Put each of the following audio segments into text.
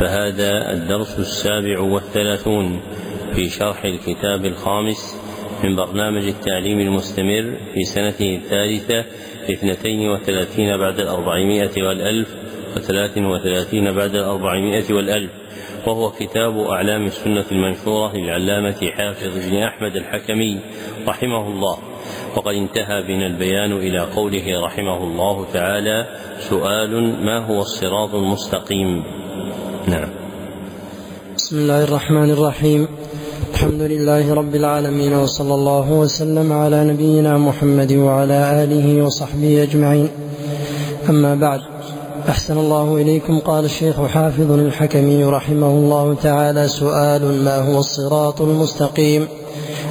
فهذا الدرس السابع والثلاثون في شرح الكتاب الخامس من برنامج التعليم المستمر في سنته الثالثة اثنتين وثلاثين بعد الأربعمائة والألف وثلاث وثلاثين بعد الأربعمائة والألف وهو كتاب أعلام السنة المنشورة للعلامة حافظ بن أحمد الحكمي رحمه الله. وقد انتهى بنا البيان إلى قوله رحمه الله تعالى سؤال ما هو الصراط المستقيم؟ نعم. بسم الله الرحمن الرحيم. الحمد لله رب العالمين وصلى الله وسلم على نبينا محمد وعلى آله وصحبه أجمعين. أما بعد أحسن الله إليكم. قال الشيخ حافظ الحكمي رحمه الله تعالى سؤال ما هو الصراط المستقيم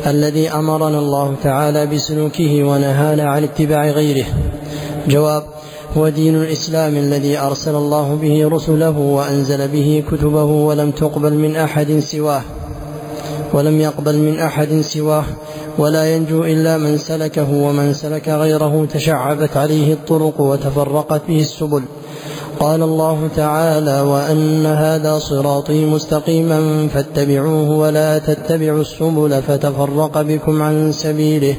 الذي أمرنا الله تعالى بسلوكه ونهانا عن اتباع غيره؟ جواب هو دين الإسلام الذي أرسل الله به رسله وأنزل به كتبه ولم تقبل من أحد سواه ولم يقبل من أحد سواه ولا ينجو إلا من سلكه ومن سلك غيره تشعبت عليه الطرق وتفرقت به السبل. قال الله تعالى وأن هذا صراطي مستقيما فاتبعوه ولا تتبعوا السبل فتفرق بكم عن سبيله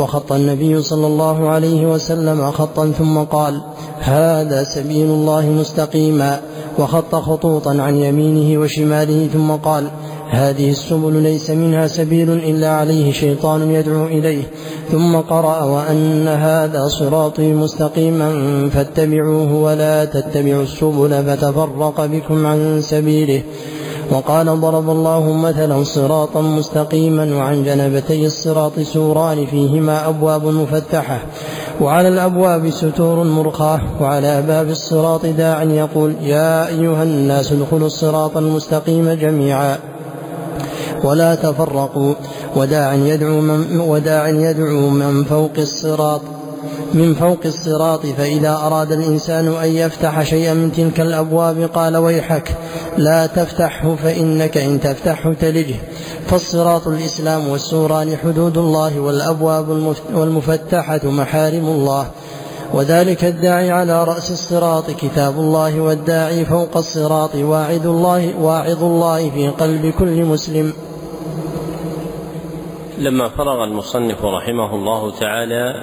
وخط النبي صلى الله عليه وسلم خطا ثم قال هذا سبيل الله مستقيما وخط خطوطا عن يمينه وشماله ثم قال هذه السبل ليس منها سبيل إلا عليه شيطان يدعو إليه ثم قرأ وأن هذا صراطي مستقيما فاتبعوه ولا تتبعوا السبل فتفرق بكم عن سبيله وقال ضرب الله مثلا صراطا مستقيما وعن جنبتي الصراط سوران فيهما أبواب مفتحة وعلى الأبواب ستور مرخاة وعلى باب الصراط داع يقول يا أيها الناس ادخلوا الصراط المستقيم جميعا ولا تفرقوا وداع يدعو من, وداع يدعو من فوق الصراط من فوق الصراط فإذا أراد الإنسان أن يفتح شيئا من تلك الأبواب قال ويحك لا تفتحه فإنك إن تفتحه تلجه. فالصراط الإسلام والسوران حدود الله والأبواب والمفتحة محارم الله. وذلك الداعي على رأس الصراط كتاب الله والداعي فوق الصراط واعظ الله واعظ الله في قلب كل مسلم. لما فرغ المصنف رحمه الله تعالى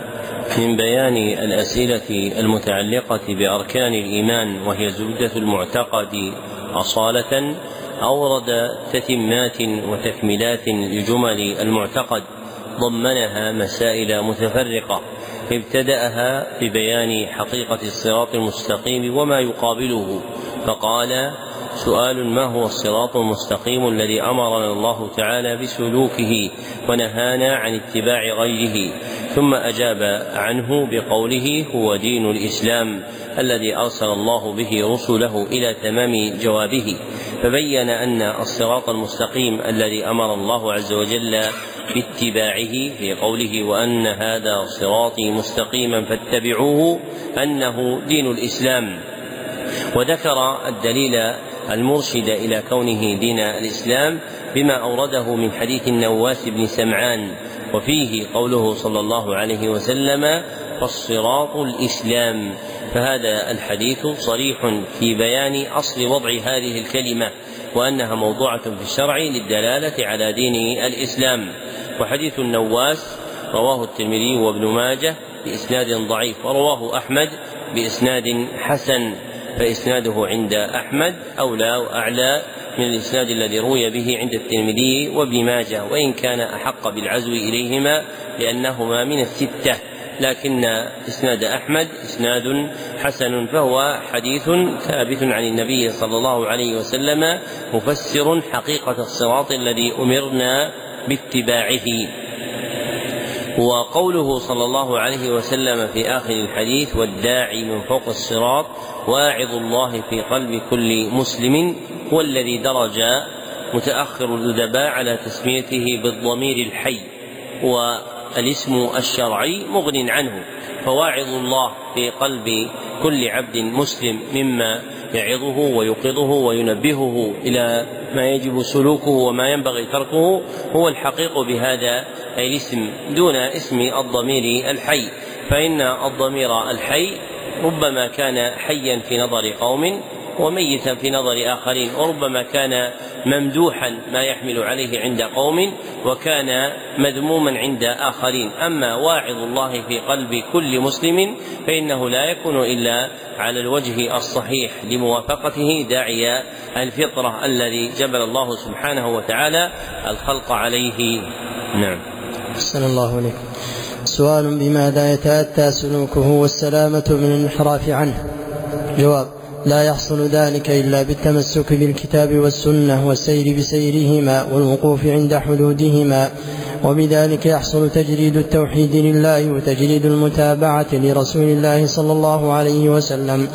من بيان الأسئلة المتعلقة بأركان الإيمان وهي زبدة المعتقد أصالة أورد تتمات وتكملات لجمل المعتقد ضمنها مسائل متفرقة ابتدأها ببيان حقيقة الصراط المستقيم وما يقابله فقال سؤال ما هو الصراط المستقيم الذي أمرنا الله تعالى بسلوكه ونهانا عن اتباع غيره ثم أجاب عنه بقوله هو دين الإسلام الذي أرسل الله به رسله إلى تمام جوابه. فبين أن الصراط المستقيم الذي أمر الله عز وجل باتباعه في قوله وأن هذا صراطي مستقيما فاتبعوه أنه دين الإسلام. وذكر الدليل المرشد إلى كونه دين الإسلام بما أورده من حديث النواس بن سمعان وفيه قوله صلى الله عليه وسلم فالصراط الإسلام فهذا الحديث صريح في بيان أصل وضع هذه الكلمة وأنها موضوعة في الشرع للدلالة على دين الإسلام. وحديث النواس رواه الترمذي وابن ماجه بإسناد ضعيف ورواه أحمد بإسناد حسن. فإسناده عند أحمد أولى وأعلى من الإسناد الذي روي به عند الترمذي وابن ماجه وإن كان أحق بالعزو إليهما لأنهما من الستة. لكن إسناد أحمد إسناد حسن فهو حديث ثابت عن النبي صلى الله عليه وسلم مفسر حقيقة الصراط الذي أمرنا باتباعه. وقوله صلى الله عليه وسلم في آخر الحديث والداعي من فوق الصراط واعظ الله في قلب كل مسلم هو الذي درج متأخر الأدباء على تسميته بالضمير الحي والاسم الشرعي مغن عنه فواعظ الله في قلب كل عبد مسلم مما يعظه ويوقظه وينبهه إلى ما يجب سلوكه وما ينبغي تركه هو الحقيق بهذا اي الاسم دون اسم الضمير الحي. فإن الضمير الحي ربما كان حيا في نظر قوم وميتا في نظر آخرين وربما كان ممدوحا ما يحمل عليه عند قوم وكان مذموما عند آخرين. أما واعظ الله في قلب كل مسلم فإنه لا يكون إلا على الوجه الصحيح لموافقته داعي الفطرة الذي جبل الله سبحانه وتعالى الخلق عليه. نعم. أحسن الله عليكم سؤال بماذا يتأتى سلوكه والسلامة من الانحراف عنه؟ جواب لا يحصل ذلك إلا بالتمسك بالكتاب والسنة والسير بسيرهما والوقوف عند حدودهما وبذلك يحصل تجريد التوحيد لله وتجريد المتابعة لرسول الله صلى الله عليه وسلم.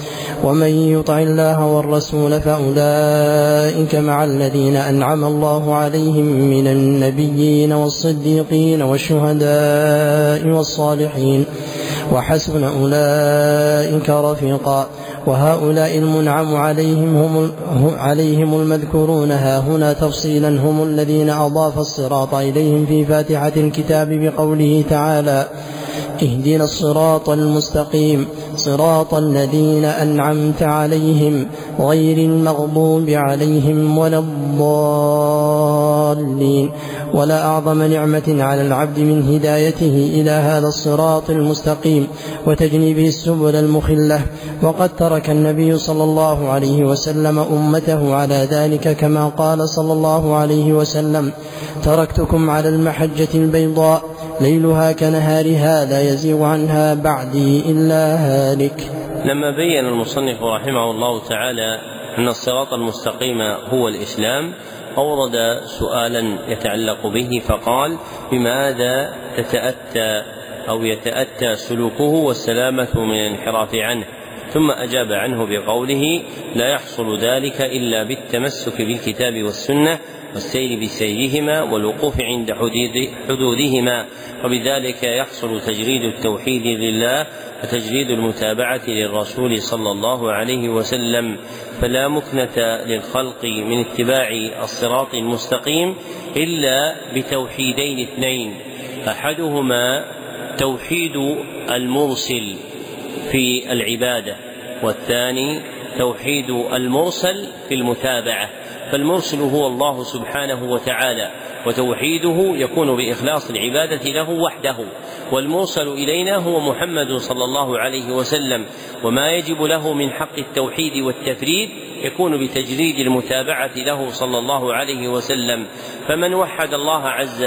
ومن يطع الله والرسول فأولئك مع الذين أنعم الله عليهم من النبيين والصديقين والشهداء والصالحين. وحسن أولئك رفيقا. وهؤلاء المنعم عليهم هم عليهم المذكورون. ها هنا تفصيلا هم الذين أضاف الصراط إليهم في فاتحة الكتاب بقوله تعالى اهدنا الصراط المستقيم صراط الذين أنعمت عليهم غير المغضوب عليهم ولا الضالين. ولا أعظم نعمة على العبد من هدايته إلى هذا الصراط المستقيم وتجنيبه السبل المخلة. وقد ترك النبي صلى الله عليه وسلم أمته على ذلك كما قال صلى الله عليه وسلم تركتكم على المحجة البيضاء ليلها كنهارها لا يزيغ عنها بعدي إلا هالك. لما بين المصنف رحمه الله تعالى أن الصراط المستقيم هو الإسلام. أورد سؤالا يتعلق به فقال بماذا تتأتى أو يتأتى سلوكه والسلامة من الانحراف عنه؟ ثم أجاب عنه بقوله لا يحصل ذلك إلا بالتمسك بالكتاب والسنة والسير بسيرهما والوقوف عند حدودهما وبذلك يحصل تجريد التوحيد لله وتجريد المتابعة للرسول صلى الله عليه وسلم فلا مكنة للخلق من اتباع الصراط المستقيم إلا بتوحيدين اثنين أحدهما توحيد المرسل. في العبادة والثاني توحيد المرسل في المتابعة. فالمرسل هو الله سبحانه وتعالى وتوحيده يكون بإخلاص العبادة له وحده. والموصل إلينا هو محمد صلى الله عليه وسلم وما يجب له من حق التوحيد والتفريد يكون بتجريد المتابعة له صلى الله عليه وسلم. فمن وحد الله عز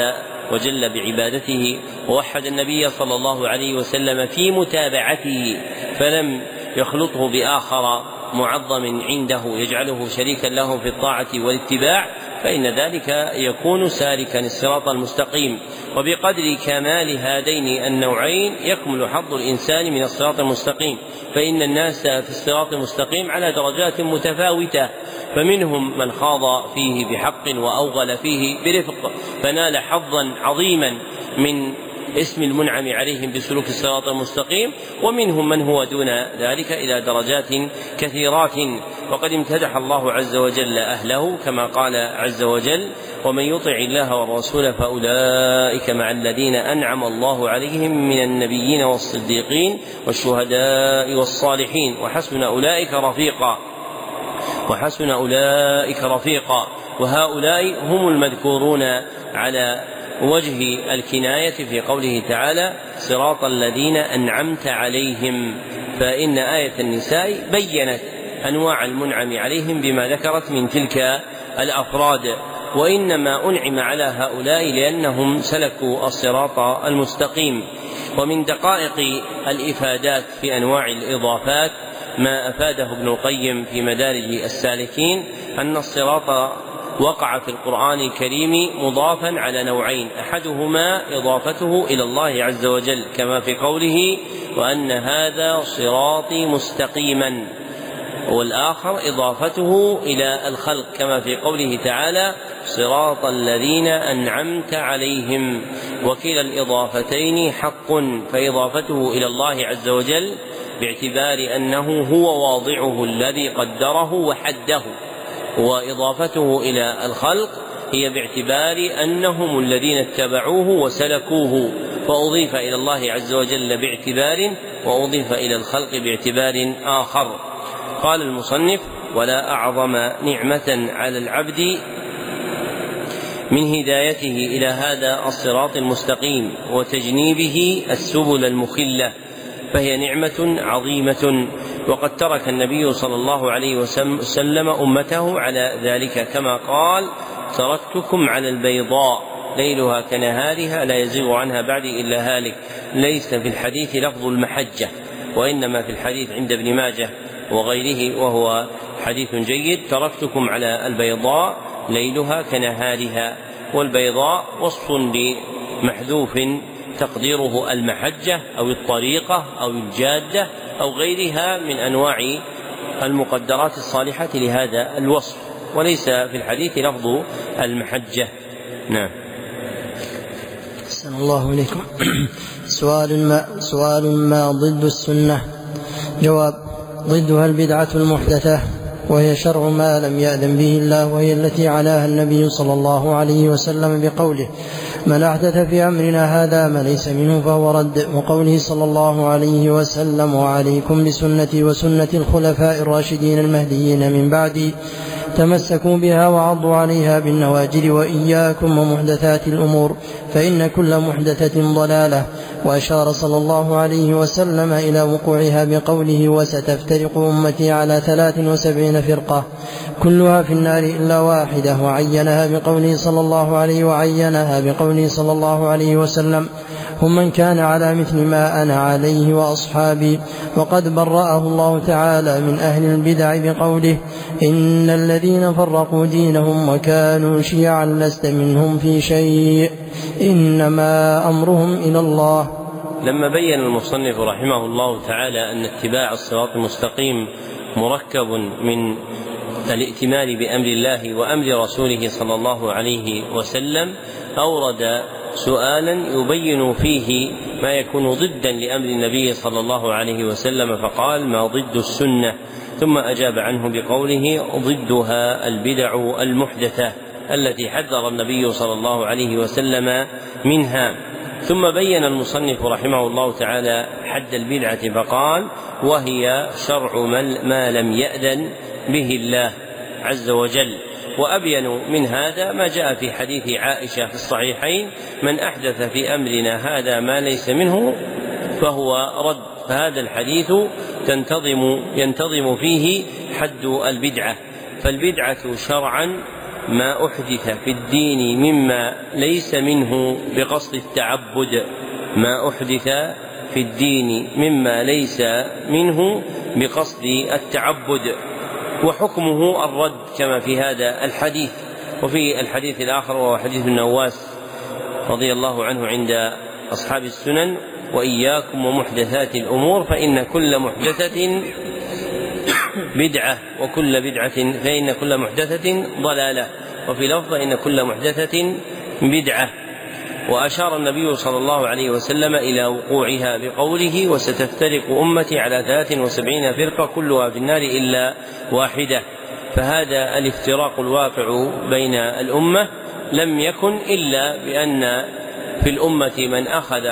وجل بعبادته ووحد النبي صلى الله عليه وسلم في متابعته فلم يخلطه بآخر معظم عنده يجعله شريكا له في الطاعة والاتباع. فإن ذلك يكون سالكا الصراط المستقيم. وبقدر كمال هذين النوعين يكمل حظ الإنسان من الصراط المستقيم. فإن الناس في الصراط المستقيم على درجات متفاوتة. فمنهم من خاض فيه بحق وأوغل فيه برفق. فنال حظا عظيما من اسم المنعم عليهم بسلوك الصراط المستقيم ومنهم من هو دون ذلك إلى درجات كثيرات. وقد امتدح الله عز وجل أهله كما قال عز وجل ومن يطع الله والرسول فأولئك مع الذين أنعم الله عليهم من النبيين والصديقين والشهداء والصالحين وحسن أولئك رفيقا. وحسن أولئك رفيقا. وهؤلاء هم المذكورون على وجه الكناية في قوله تعالى صراط الذين أنعمت عليهم. فإن آية النساء بينت أنواع المنعم عليهم بما ذكرت من تلك الأفراد. وإنما أنعم على هؤلاء لأنهم سلكوا الصراط المستقيم. ومن دقائق الإفادات في أنواع الإضافات ما أفاده ابن القيم في مدارج السالكين أن الصراط وقع في القرآن الكريم مضافا على نوعين أحدهما إضافته إلى الله عز وجل كما في قوله وأن هذا صراطي مستقيما والآخر إضافته إلى الخلق كما في قوله تعالى صراط الذين أنعمت عليهم وكلا الإضافتين حق فإضافته إلى الله عز وجل باعتبار أنه هو واضعه الذي قدره وحده. وإضافته إلى الخلق هي باعتبار أنهم الذين اتبعوه وسلكوه فأضيف إلى الله عز وجل باعتبار وأضيف إلى الخلق باعتبار آخر. قال المصنف ولا أعظم نعمة على العبد من هدايته إلى هذا الصراط المستقيم وتجنيبه السبل المخلة فهي نعمة عظيمة. وقد ترك النبي صلى الله عليه وسلم أمته على ذلك كما قال تركتكم على البيضاء ليلها كنهارها لا يزيغ عنها بعدي إلا هالك ليس في الحديث لفظ المحجة وإنما في الحديث عند ابن ماجه وغيره وهو حديث جيد تركتكم على البيضاء ليلها كنهارها والبيضاء وصف لمحذوف تقديره المحجة أو الطريقة أو الجادة أو غيرها من أنواع المقدرات الصالحة لهذا الوصف. وليس في الحديث لفظ المحجة. نعم. الله إليكم. سؤال ما سؤال ما ضد السنة؟ جواب ضدها البدعة المحدثة؟ وهي شرع ما لم يأذن به الله وهي التي عناها النبي صلى الله عليه وسلم بقوله من أحدث في أمرنا هذا ما ليس منه فهو رد. وقوله صلى الله عليه وسلم وعليكم بسنتي وسنة الخلفاء الراشدين المهديين من بعدي تمسكوا بها وعضوا عليها بالنواجذ وإياكم ومحدثات الأمور فإن كل محدثة ضلالة. وأشار صلى الله عليه وسلم إلى وقوعها بقوله وستفترق أمتي على ثلاث وسبعين فرقة. كلها في النار إلا واحدة. وعينها بقوله صلى الله عليه وعينها بقوله صلى الله عليه وسلم هم من كان على مثل ما أنا عليه وأصحابي. وقد برأه الله تعالى من أهل البدع بقوله إن الذين فرقوا دينهم وكانوا شيعا لست منهم في شيء. إنما أمرهم إلى الله. لما بين المصنف رحمه الله تعالى أن اتباع الصراط المستقيم مركب من الائتمان بأمر الله وأمر رسوله صلى الله عليه وسلم أورد سؤالا يبين فيه ما يكون ضدا لأمر النبي صلى الله عليه وسلم فقال ما ضد السنة. ثم أجاب عنه بقوله ضدها البدع المحدثة التي حذر النبي صلى الله عليه وسلم منها. ثم بين المصنف رحمه الله تعالى حد البدعة فقال وهي شرع ما لم يأذن به الله عز وجل. وأبين من هذا ما جاء في حديث عائشة في الصحيحين من أحدث في أمرنا هذا ما ليس منه فهو رد. فهذا الحديث تنتظم ينتظم فيه حد البدعة. فالبدعة شرعا ما أحدث في الدين مما ليس منه بقصد التعبد. ما أحدث في الدين مما ليس منه بقصد التعبد. وحكمه الرد كما في هذا الحديث. وفي الحديث الآخر وهو حديث النواس رضي الله عنه عند أصحاب السنن وإياكم ومحدثات الأمور فإن كل محدثة بدعة وكل بدعة فإن كل محدثة ضلالة. وفي لفظ إن كل محدثة بدعة. وأشار النبي صلى الله عليه وسلم إلى وقوعها بقوله وستفترق أمتي على ثلاث وسبعين فرقة كلها في النار إلا واحدة. فهذا الافتراق الواقع بين الأمة لم يكن إلا بأن في الأمة من أخذ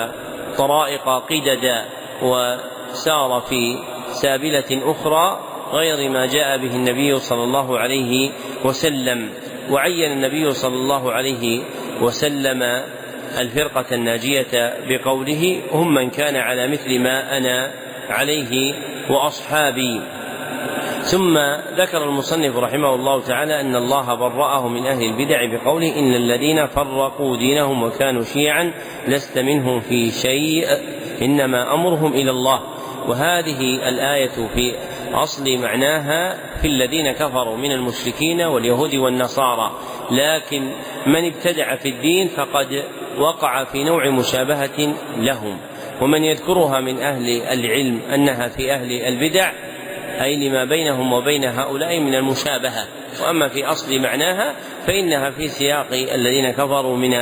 طرائق قددا وسار في سابلة أخرى غير ما جاء به النبي صلى الله عليه وسلم. وعين النبي صلى الله عليه وسلم الفرقة الناجية بقوله هم من كان على مثل ما أنا عليه وأصحابي. ثم ذكر المصنف رحمه الله تعالى أن الله برأه من أهل البدع بقوله إن الذين فرقوا دينهم وكانوا شيعا لست منهم في شيء إنما أمرهم إلى الله. وهذه الآية في أصل معناها في الذين كفروا من المشركين واليهود والنصارى. لكن من ابتدع في الدين فقد وقع في نوع مشابهة لهم. ومن يذكرها من أهل العلم أنها في أهل البدع أي لما بينهم وبين هؤلاء من المشابهة. وأما في أصل معناها فإنها في سياق الذين كفروا من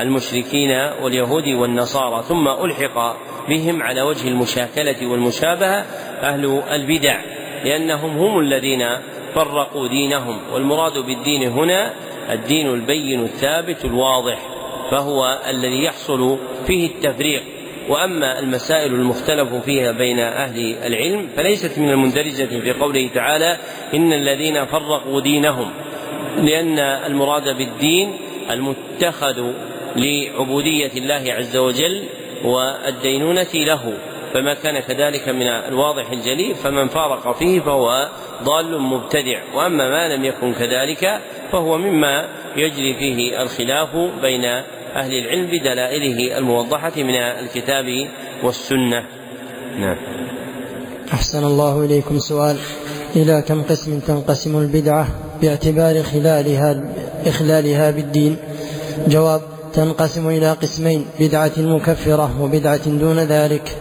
المشركين واليهود والنصارى. ثم ألحق بهم على وجه المشاكلة والمشابهة أهل البدع لأنهم هم الذين فرقوا دينهم. والمراد بالدين هنا الدين البين الثابت الواضح. فهو الذي يحصل فيه التفريق. وأما المسائل المختلف فيها بين أهل العلم فليست من المندرجة في قوله تعالى إن الذين فرقوا دينهم لأن المراد بالدين المتخذ لعبودية الله عز وجل والدينونة له. فما كان كذلك من الواضح الجلي فمن فارق فيه فهو ضال مبتدع. وأما ما لم يكن كذلك فهو مما يجري فيه الخلاف بين أهل العلم بدلائله الموضحة من الكتاب والسنة. نعم. أحسن الله إليكم سؤال. إلى كم قسم تنقسم البدعة باعتبار خلالها إخلالها بالدين؟ جواب تنقسم إلى قسمين بدعة مكفرة وبدعة دون ذلك.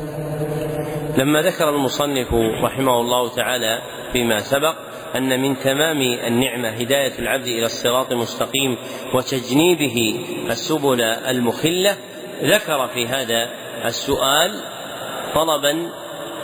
لما ذكر المصنف رحمه الله تعالى فيما سبق أن من تمام النعمة هداية العبد إلى الصراط المستقيم وتجنيبه السبل المخلة ذكر في هذا السؤال طلبا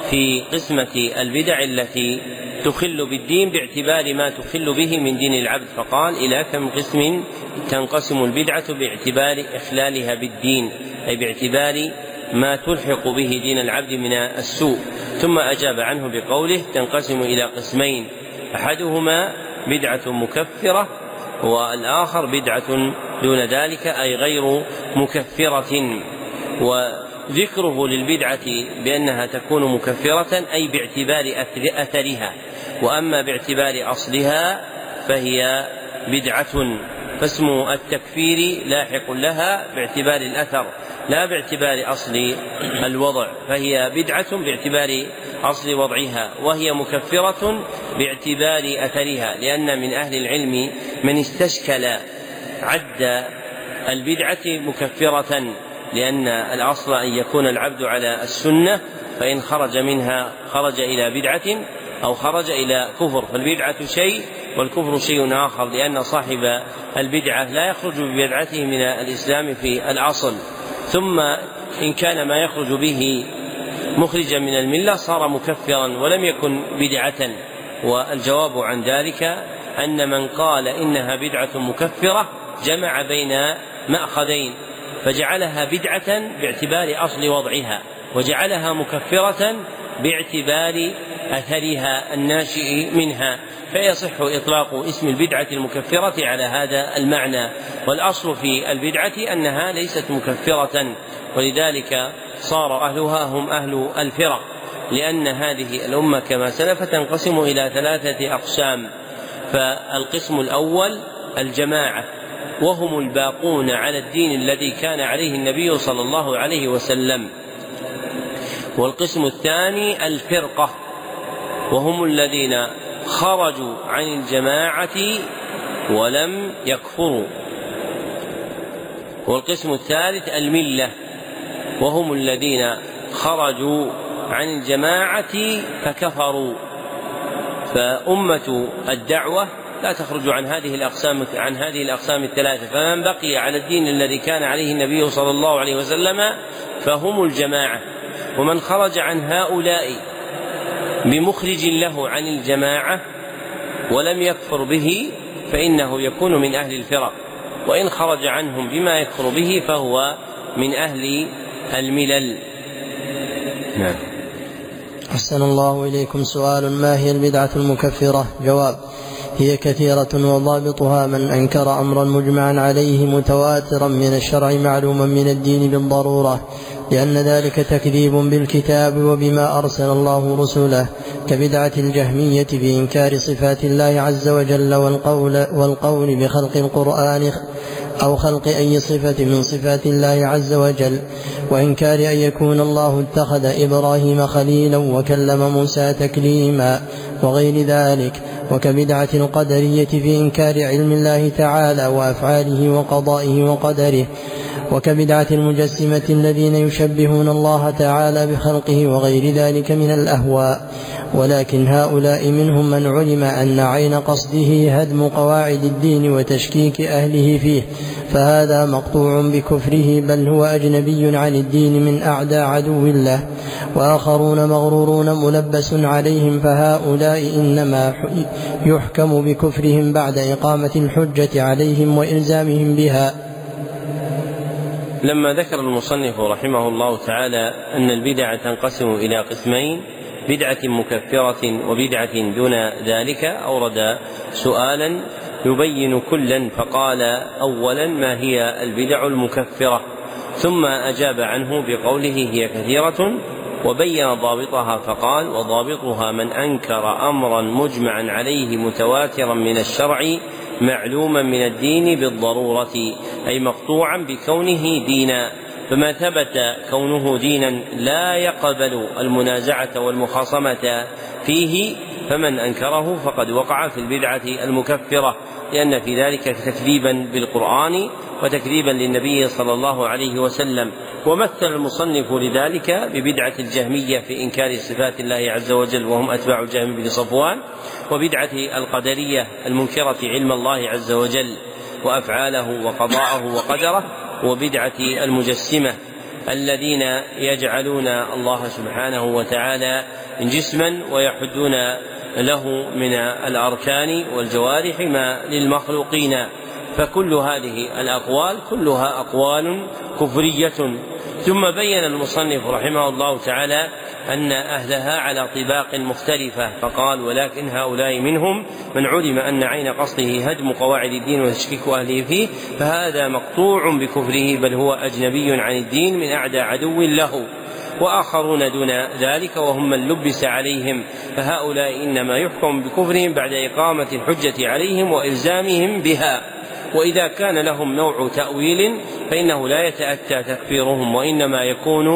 في قسمة البدع التي تخل بالدين باعتبار ما تخل به من دين العبد. فقال إلى كم قسم تنقسم البدعة باعتبار إخلالها بالدين؟ أي باعتبار ما تلحق به دين العبد من السوء. ثم أجاب عنه بقوله تنقسم إلى قسمين أحدهما بدعة مكفرة والآخر بدعة دون ذلك أي غير مكفرة. وذكره للبدعة بأنها تكون مكفرة أي باعتبار أثرها. وأما باعتبار أصلها فهي بدعة. فاسم التكفير لاحق لها باعتبار الأثر لا باعتبار أصل الوضع فهي بدعة باعتبار أصل وضعها وهي مكفرة باعتبار أثرها لأن من أهل العلم من استشكل عد البدعة مكفرة لأن الأصل أن يكون العبد على السنة فإن خرج منها خرج إلى بدعة أو خرج إلى كفر فالبدعة شيء والكفر شيء آخر لأن صاحب البدعة لا يخرج ببدعته من الإسلام في الأصل. ثم إن كان ما يخرج به مخرجا من الملة صار مكفرا ولم يكن بدعة. والجواب عن ذلك أن من قال إنها بدعة مكفرة جمع بين مأخذين فجعلها بدعة باعتبار أصل وضعها وجعلها مكفرة باعتبار أثرها الناشئ منها. فيصح إطلاق اسم البدعة المكفرة على هذا المعنى والأصل في البدعة أنها ليست مكفرة ولذلك صار أهلها هم أهل الفرق لأن هذه الأمة كما سلف تنقسم إلى ثلاثة أقسام فالقسم الأول الجماعة وهم الباقون على الدين الذي كان عليه النبي صلى الله عليه وسلم والقسم الثاني الفرقة وهم الذين خرجوا عن الجماعة ولم يكفروا. والقسم الثالث الملة وهم الذين خرجوا عن الجماعة فكفروا. فأمة الدعوة لا تخرج عن هذه الأقسام عن هذه الأقسام الثلاثة. فمن بقي على الدين الذي كان عليه النبي صلى الله عليه وسلم فهم الجماعة. ومن خرج عن هؤلاء بمخرج له عن الجماعة ولم يكفر به فإنه يكون من أهل الفرق. وإن خرج عنهم بما يكفر به فهو من أهل الملل. نعم. أحسن الله إليكم سؤال. ما هي البدعة المكفرة؟ جواب هي كثيرة وضابطها من أنكر أمرا مجمعا عليه متواترا من الشرع معلوما من الدين بالضرورة. لأن ذلك تكذيب بالكتاب وبما أرسل الله رسله كبدعة الجهمية في إنكار صفات الله عز وجل والقول, والقول بخلق القرآن أو خلق أي صفة من صفات الله عز وجل وإنكار أن يكون الله اتخذ إبراهيم خليلا وكلم موسى تكليما وغير ذلك وكبدعة القدرية في إنكار علم الله تعالى وأفعاله وقضائه وقدره وكبدعة المجسمة الذين يشبهون الله تعالى بخلقه وغير ذلك من الأهواء. ولكن هؤلاء منهم من علم أن عين قصده هدم قواعد الدين وتشكيك أهله فيه فهذا مقطوع بكفره بل هو أجنبي عن الدين من أعدى عدو الله وآخرون مغرورون ملبس عليهم فهؤلاء إنما يحكم بكفرهم بعد إقامة الحجة عليهم وإلزامهم بها. لما ذكر المصنف رحمه الله تعالى أن البدع تنقسم إلى قسمين بدعة مكفرة وبدعة دون ذلك أورد سؤالا يبين كلا فقال أولا ما هي البدع المكفرة؟ ثم أجاب عنه بقوله هي كثيرة وبين ضابطها فقال وضابطها من أنكر أمرا مجمعا عليه متواترا من الشرع معلوما من الدين بالضرورة أي مقطوعا بكونه دينا. فما ثبت كونه دينا لا يقبل المنازعة والمخاصمة فيه فمن أنكره فقد وقع في البدعة المكفرة لأن في ذلك تكذيبا بالقرآن وتكذيبا للنبي صلى الله عليه وسلم. ومثل المصنف لذلك ببدعة الجهمية في إنكار صفات الله عز وجل وهم أتباع الجهم بن صفوان وبدعة القدرية المنكرة علم الله عز وجل وأفعاله وقضاءه وقدره وبدعة المجسمة الذين يجعلون الله سبحانه وتعالى جسما ويحدون له من الأركان والجوارح ما للمخلوقين. فكل هذه الأقوال كلها أقوال كفرية. ثم بين المصنف رحمه الله تعالى أن أهلها على طباق مختلفة. فقال ولكن هؤلاء منهم من علم أن عين قصده هدم قواعد الدين وتشكيك أهله فيه فهذا مقطوع بكفره بل هو أجنبي عن الدين من أعدى عدو له. وآخرون دون ذلك وهم من لبس عليهم. فهؤلاء إنما يحكم بكفرهم بعد إقامة الحجة عليهم وإلزامهم بها. وإذا كان لهم نوع تأويل فإنه لا يتأتى تكفيرهم وإنما يكون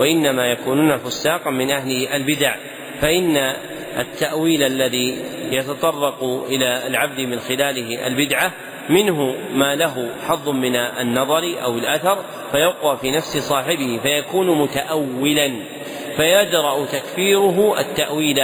وإنما يكونون فساقا من أهل البدع. فإن التأويل الذي يتطرق إلى العبد من خلاله البدعة منه ما له حظ من النظر أو الأثر فيقوى في نفس صاحبه فيكون متأولا فيدرأ تكفيره التأويل.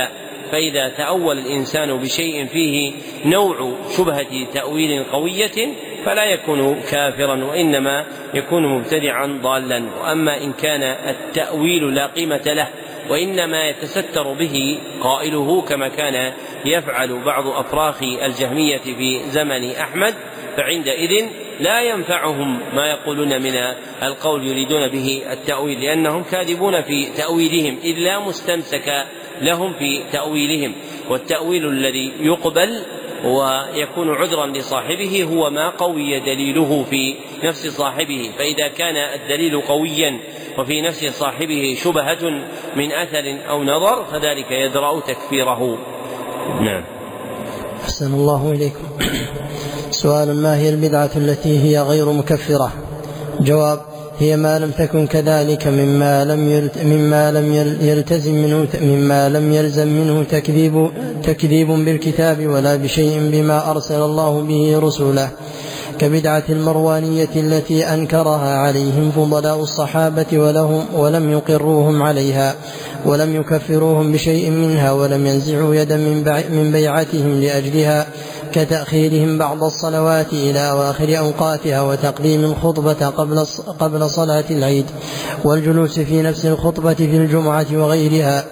فإذا تأول الإنسان بشيء فيه نوع شبهة تأويل قوية فلا يكون كافرا وإنما يكون مبتدعا ضالا. وأما إن كان التأويل لا قيمة له وإنما يتستر به قائله كما كان يفعل بعض أفراخ الجهمية في زمن أحمد. فعندئذ لا ينفعهم ما يقولون من القول يريدون به التأويل لأنهم كاذبون في تأويلهم إذ لا مستمسك لهم في تأويلهم. والتأويل الذي يقبل ويكون عذرا لصاحبه هو ما قوي دليله في نفس صاحبه. فإذا كان الدليل قويا وفي نفس صاحبه شبهة من أثر أو نظر فذلك يدرأ تكفيره. نعم. أحسن الله إليكم. سؤال ما هي البدعة التي هي غير مكفرة. جواب هي ما لم تكن كذلك مما لم مما لم يلتزم منه مما لم يلزم منه تكذيب تكذيب بالكتاب ولا بشيء بما أرسل الله به رسله. كبدعة المروانية التي أنكرها عليهم فضلاء الصحابة ولهم ولم يقروهم عليها. ولم يكفروهم بشيء منها ولم ينزعوا يدا من بيعتهم لأجلها كتأخيرهم بعض الصلوات إلى أواخر أوقاتها وتقديم الخطبة قبل قبل صلاة العيد والجلوس في نفس الخطبة في الجمعة وغيرها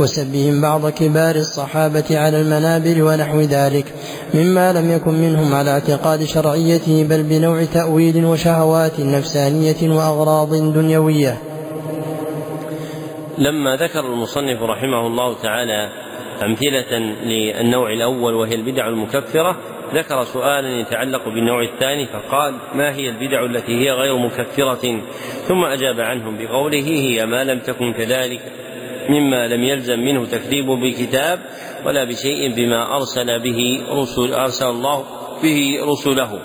وسبهم بعض كبار الصحابة على المنابر ونحو ذلك مما لم يكن منهم على اعتقاد شرعيته بل بنوع تأويل وشهوات نفسانية وأغراض دنيوية. لما ذكر المصنف رحمه الله تعالى أمثلة للنوع الأول وهي البدع المكفرة ذكر سؤالا يتعلق بالنوع الثاني فقال ما هي البدع التي هي غير مكفرة؟ ثم أجاب عنهم بقوله هي ما لم تكن كذلك مما لم يلزم منه تكذيب بكتاب ولا بشيء بما أرسل به رسل أرسل الله به رسله.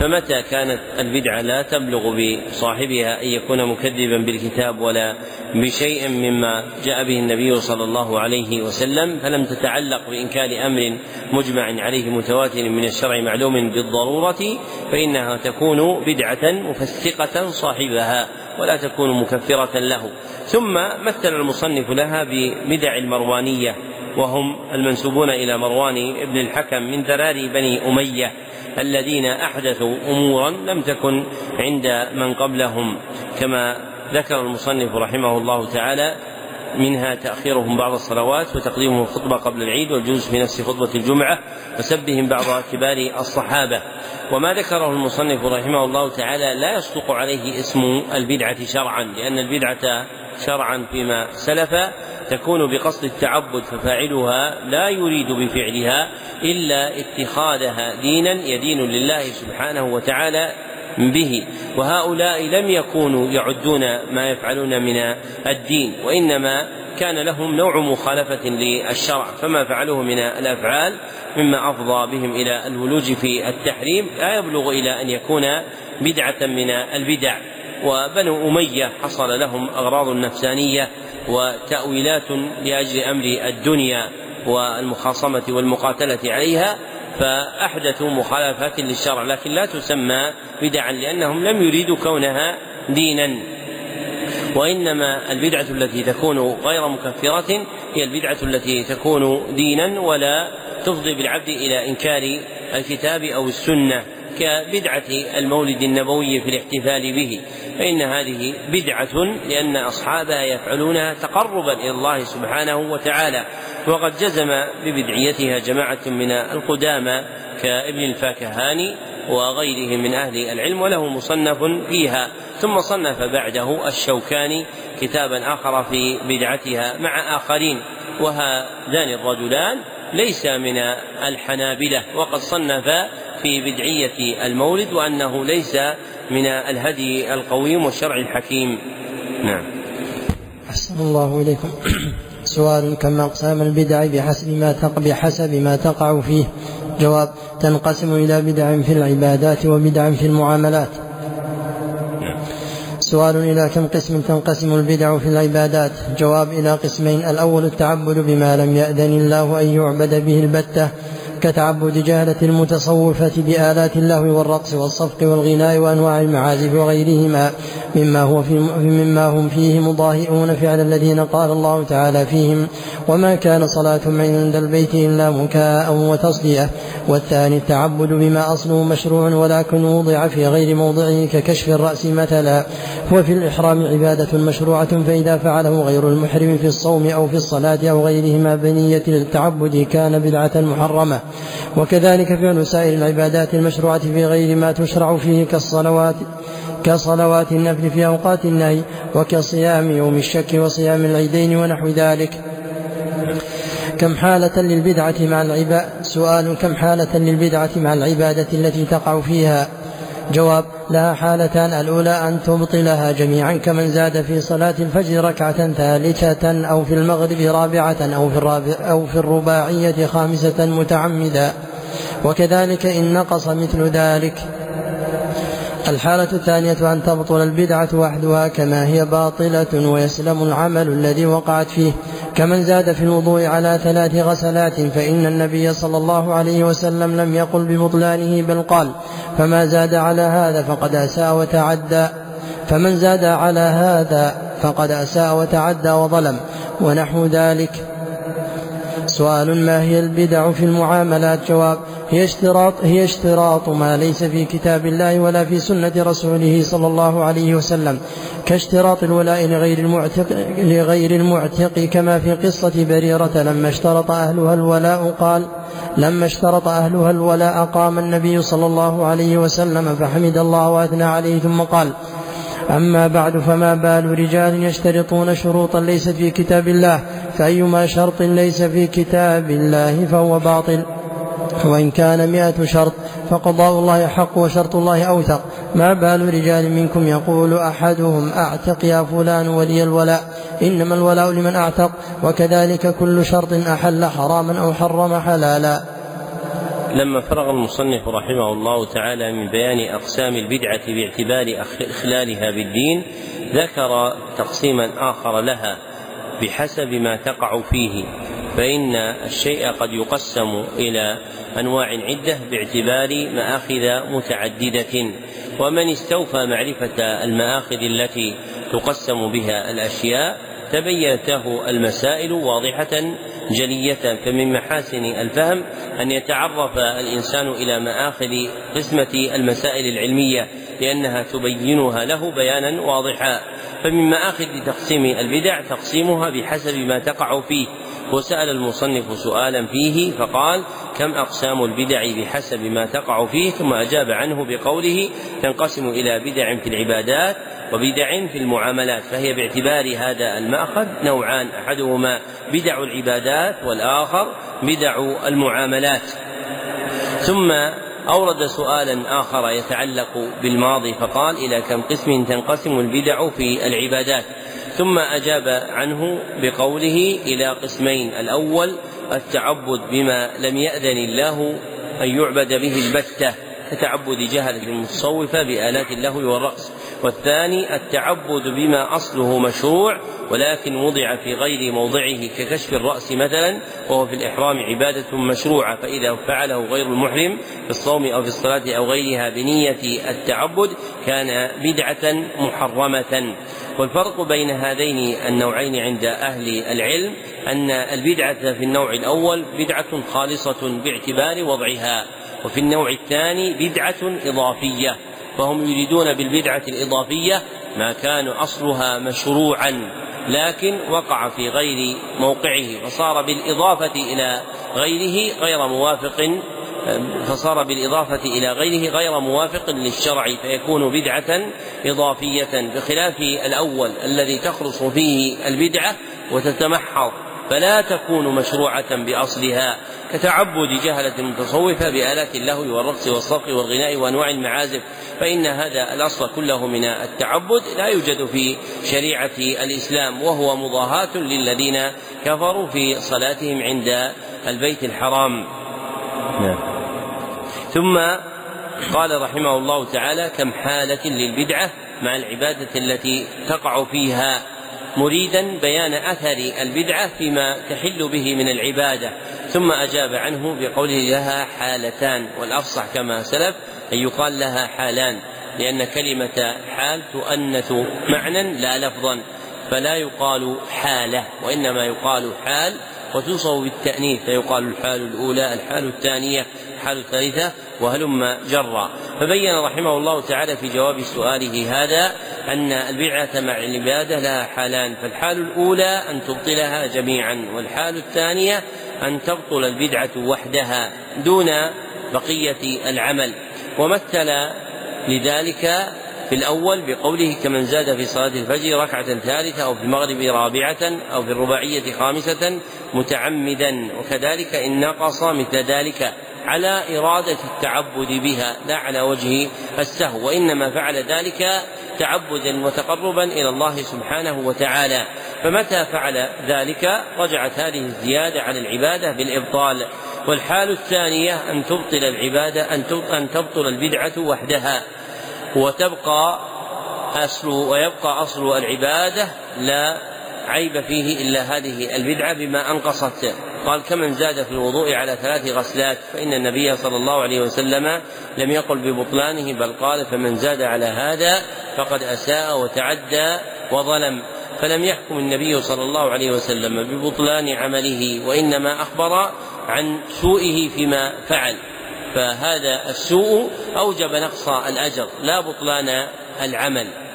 فمتى كانت البدعة لا تبلغ بصاحبها أن يكون مكذبا بالكتاب ولا بشيء مما جاء به النبي صلى الله عليه وسلم؟ فلم تتعلق بإنكار أمر مجمع عليه متواتر من الشرع معلوم بالضرورة فإنها تكون بدعة مفسقة صاحبها ولا تكون مكفرة له. ثم مثل المصنف لها ببدع المروانية. وهم المنسوبون إلى مروان بن الحكم من ذراري بني أمية الذين أحدثوا أمورا لم تكن عند من قبلهم. كما ذكر المصنف رحمه الله تعالى منها تأخيرهم بعض الصلوات وتقديمهم الخطبة قبل العيد والجلوس في نفس خطبة الجمعة وسبهم بعض كبار الصحابة. وما ذكره المصنف رحمه الله تعالى لا يصدق عليه اسم البدعة شرعا لأن البدعة شرعا فيما سلف تكون بقصد التعبد ففاعلها لا يريد بفعلها إلا اتخاذها دينا يدين لله سبحانه وتعالى به. وهؤلاء لم يكونوا يعدون ما يفعلون من الدين وإنما كان لهم نوع مخالفة للشرع فما فعلوه من الأفعال مما أفضى بهم إلى الولوج في التحريم لا يبلغ إلى أن يكون بدعة من البدع. وبنو أمية حصل لهم أغراض نفسانية وتأويلات لأجل أمر الدنيا والمخاصمة والمقاتلة عليها فأحدثوا مخالفات للشرع لكن لا تسمى بدعا لأنهم لم يريدوا كونها دينا. وإنما البدعة التي تكون غير مكفرة هي البدعة التي تكون دينا ولا تفضي بالعبد إلى إنكار الكتاب أو السنة كبدعة المولد النبوي في الاحتفال به. فإن هذه بدعة لأن أصحابها يفعلونها تقربا إلى الله سبحانه وتعالى. وقد جزم ببدعيتها جماعة من القدامى كابن الفاكهاني وغيره من أهل العلم وله مصنف فيها. ثم صنف بعده الشوكاني كتابا آخر في بدعتها مع آخرين. وهذان الرجلان ليس من الحنابلة. وقد صنف في بدعية المولد وأنه ليس من الهدي القويم والشرع الحكيم. نعم. أحسن الله إليكم. سؤال كم أقسام البدع بحسب ما تقع بحسب ما تقع فيه؟ جواب تنقسم إلى بدع في العبادات وبدع في المعاملات. سؤال إلى كم قسم تنقسم البدع في العبادات؟ جواب إلى قسمين الأول التعبد بما لم يأذن الله أن يعبد به البتة كتعبد جهلة المتصوفة بآلات اللهو والرقص والصفق والغناء وأنواع المعازف وغيرهما. مما هو في مما هم فيه مضاهئون فعل الذين قال الله تعالى فيهم وما كان صلاتهم عند البيت إلا مكاء وتصدية. والثاني التعبد بما أصله مشروع ولكن وضع في غير موضعه ككشف الرأس مثلا. وفي الإحرام عبادة مشروعة فإذا فعله غير المحرم في الصوم أو في الصلاة أو غيرهما بنية التعبد كان بدعة محرمة. وكذلك فعل سائر العبادات المشروعة في غير ما تشرع فيه كالصلوات كصلوات النفل في أوقات النهي وكصيام يوم الشك وصيام العيدين ونحو ذلك. كم حالة للبدعة مع العبادة سؤال كم حالة للبدعة مع العبادة التي تقع فيها؟ جواب لها حالتان الأولى أن تبطلها جميعا كمن زاد في صلاة الفجر ركعة ثالثة أو في المغرب رابعة أو في, الرابع أو في الرباعية خامسة متعمدا. وكذلك إن نقص مثل ذلك. الحالة الثانية أن تبطل البدعة وحدها كما هي باطلة ويسلم العمل الذي وقعت فيه. كمن زاد في الوضوء على ثلاث غسلات فإن النبي صلى الله عليه وسلم لم يقل ببطلانه بل قال فما زاد على هذا فقد أساء وتعدى. فمن زاد على هذا فقد أساء وتعدى وظلم ونحو ذلك. سؤال ما هي البدع في المعاملات؟ جواب هي اشتراط هي اشتراط ما ليس في كتاب الله ولا في سنة رسوله صلى الله عليه وسلم كاشتراط الولاء لغير المعتق لغير المعتق كما في قصة بريرة لما اشترط أهلها الولاء قال لما اشترط أهلها الولاء قام النبي صلى الله عليه وسلم فحمد الله وأثنى عليه ثم قال أما بعد فما بال رجال يشترطون شروطا ليست في كتاب الله فأيما شرط ليس في كتاب الله فهو باطل. وإن كان مئة شرط فقضاء الله حق وشرط الله أوثق. ما بال رجال منكم يقول أحدهم أعتق يا فلان ولي الولاء. إنما الولاء لمن أعتق وكذلك كل شرط أحل حراما أو حرم حلالا. لما فرغ المصنف رحمه الله تعالى من بيان أقسام البدعة باعتبار إخلالها بالدين ذكر تقسيما آخر لها بحسب ما تقع فيه. فإن الشيء قد يقسم إلى أنواع عدة باعتبار مآخذ متعددة. ومن استوفى معرفة المآخذ التي تقسم بها الأشياء تبينت له المسائل واضحة جلية. فمن محاسن الفهم أن يتعرف الإنسان إلى مآخذ قسمة المسائل العلمية لأنها تبينها له بيانا واضحا. فمن مآخذ تقسيم البدع تقسيمها بحسب ما تقع فيه. وسأل المصنف سؤالا فيه فقال كم أقسام البدع بحسب ما تقع فيه؟ ثم أجاب عنه بقوله تنقسم إلى بدع في العبادات وبدع في المعاملات فهي باعتبار هذا المأخذ نوعان أحدهما بدع العبادات والآخر بدع المعاملات. ثم أورد سؤالا آخر يتعلق بالماضي فقال إلى كم قسم تنقسم البدع في العبادات؟ ثم أجاب عنه بقوله إلى قسمين الأول التعبد بما لم يأذن الله أن يعبد به البتة كتعبد جهلة المتصوفة بآلات اللهو والرقص والثاني التعبد بما أصله مشروع ولكن وضع في غير موضعه ككشف الرأس مثلا وهو في الإحرام عبادة مشروعة فإذا فعله غير المحرم في الصوم أو في الصلاة أو غيرها بنية التعبد كان بدعة محرمة. والفرق بين هذين النوعين عند أهل العلم أن البدعة في النوع الأول بدعة خالصة باعتبار وضعها وفي النوع الثاني بدعة إضافية فهم يريدون بالبدعة الإضافية ما كان أصلها مشروعا لكن وقع في غير موقعه فصار بالإضافة إلى غيره غير موافق فصار بالإضافة إلى غيره غير موافق للشرع فيكون بدعة إضافية بخلاف الأول الذي تخلص فيه البدعة وتتمحض فلا تكون مشروعة بأصلها كتعبد جهلة المتصوفة بآلات اللهو والرقص والصرخ والغناء وأنواع المعازف فإن هذا الأصل كله من التعبد لا يوجد في شريعة الإسلام وهو مضاهاة للذين كفروا في صلاتهم عند البيت الحرام نعم. ثم قال رحمه الله تعالى كم حالة للبدعة مع العبادة التي تقع فيها مريدا بيان أثر البدعة فيما تحل به من العبادة. ثم أجاب عنه بقوله لها حالتان والأفصح كما سلف أن يقال لها حالان لأن كلمة حال تؤنث معنى لا لفظا فلا يقال حالة وإنما يقال حال وتوصف بالتأنيث فيقال الحال الأولى الحال الثانية الحال الثالثة وهلم جرا. فبين رحمه الله تعالى في جواب سؤاله هذا أن البدعة مع العبادة لها حالان فالحال الأولى أن تبطلها جميعا والحال الثانية أن تبطل البدعة وحدها دون بقية العمل. ومثل لذلك في الأول بقوله كمن زاد في صلاة الفجر ركعة ثالثة أو في المغرب رابعة أو في الرباعية خامسة متعمدا وكذلك إن نقص مثل ذلك. على إرادة التعبد بها لا على وجه السهو وإنما فعل ذلك تعبدا وتقربا إلى الله سبحانه وتعالى. فمتى فعل ذلك؟ رجعت هذه الزيادة على العبادة بالإبطال. والحال الثانية أن تبطل العبادة أن تبطل البدعة وحدها. وتبقى أصل ويبقى أصل العبادة لا عيب فيه إلا هذه البدعة بما أنقصت. قال كمن زاد في الوضوء على ثلاث غسلات فإن النبي صلى الله عليه وسلم لم يقل ببطلانه بل قال فمن زاد على هذا فقد أساء وتعدى وظلم فلم يحكم النبي صلى الله عليه وسلم ببطلان عمله وإنما أخبر عن سوءه فيما فعل. فهذا السوء أوجب نقص الأجر لا بطلان العمل.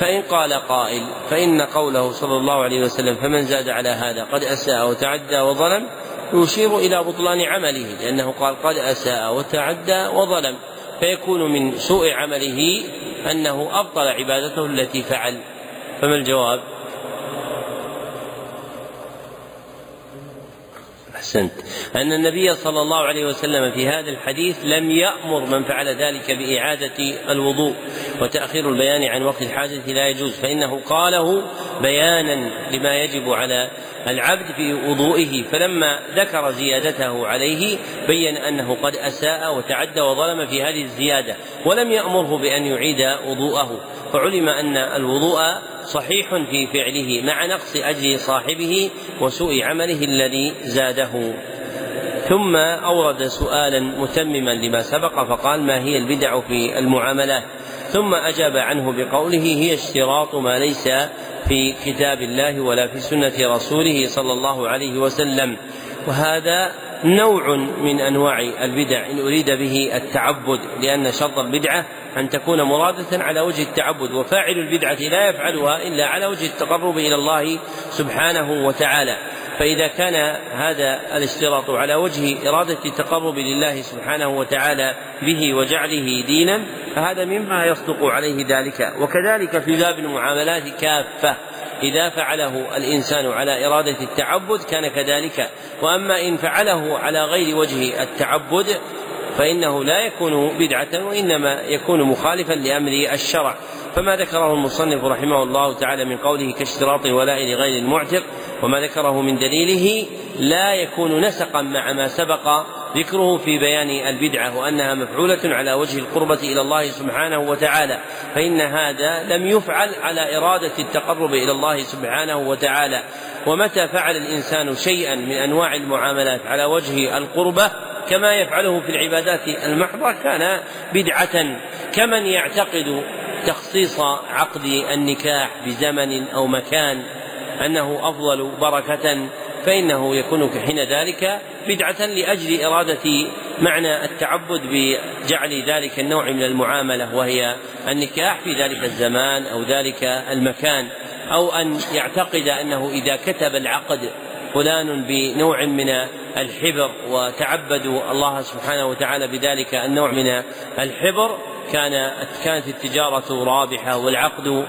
فإن قال قائل فإن قوله صلى الله عليه وسلم فمن زاد على هذا قد أساء وتعدى وظلم يشير إلى بطلان عمله لأنه قال قد أساء وتعدى وظلم فيكون من سوء عمله أنه أبطل عبادته التي فعل فما الجواب؟ أحسنت. أن النبي صلى الله عليه وسلم في هذا الحديث لم يأمر من فعل ذلك بإعادة الوضوء وتأخير البيان عن وقت الحاجة لا يجوز فإنه قاله بيانا لما يجب على العبد في وضوئه فلما ذكر زيادته عليه بين أنه قد أساء وتعدى وظلم في هذه الزيادة ولم يأمره بأن يعيد وضوءه فعلم أن الوضوء صحيح في فعله مع نقص أجر صاحبه وسوء عمله الذي زاده. ثم أورد سؤالا متمما لما سبق فقال ما هي البدع في المعاملات ثم أجاب عنه بقوله هي اشتراط ما ليس في كتاب الله ولا في سنة رسوله صلى الله عليه وسلم. وهذا نوع من أنواع البدع إن أريد به التعبد لأن شرط البدعة أن تكون مرادة على وجه التعبد وفاعل البدعة لا يفعلها إلا على وجه التقرب إلى الله سبحانه وتعالى. فإذا كان هذا الاشتراط على وجه إرادة التقرب لله سبحانه وتعالى به وجعله دينا فهذا مما يصدق عليه ذلك. وكذلك في باب المعاملات كافة. إذا فعله الإنسان على إرادة التعبد كان كذلك. وأما إن فعله على غير وجه التعبد فإنه لا يكون بدعة وإنما يكون مخالفا لأمر الشرع. فما ذكره المصنف رحمه الله تعالى من قوله كاشتراط الولاء لغير المعتق وما ذكره من دليله لا يكون نسقا مع ما سبق ذكره في بيان البدعة وأنها مفعولة على وجه القربة إلى الله سبحانه وتعالى فإن هذا لم يفعل على إرادة التقرب إلى الله سبحانه وتعالى. ومتى فعل الإنسان شيئا من أنواع المعاملات على وجه القربة؟ كما يفعله في العبادات المحضة كان بدعة. كمن يعتقد تخصيص عقد النكاح بزمن أو مكان أنه أفضل بركة فإنه يكون حين ذلك بدعة لأجل إرادة معنى التعبد بجعل ذلك النوع من المعاملة وهي النكاح في ذلك الزمان أو ذلك المكان أو أن يعتقد أنه إذا كتب العقد فلان بنوع من الحبر وتعبدوا الله سبحانه وتعالى بذلك النوع من الحبر كان كانت التجارة رابحة والعقد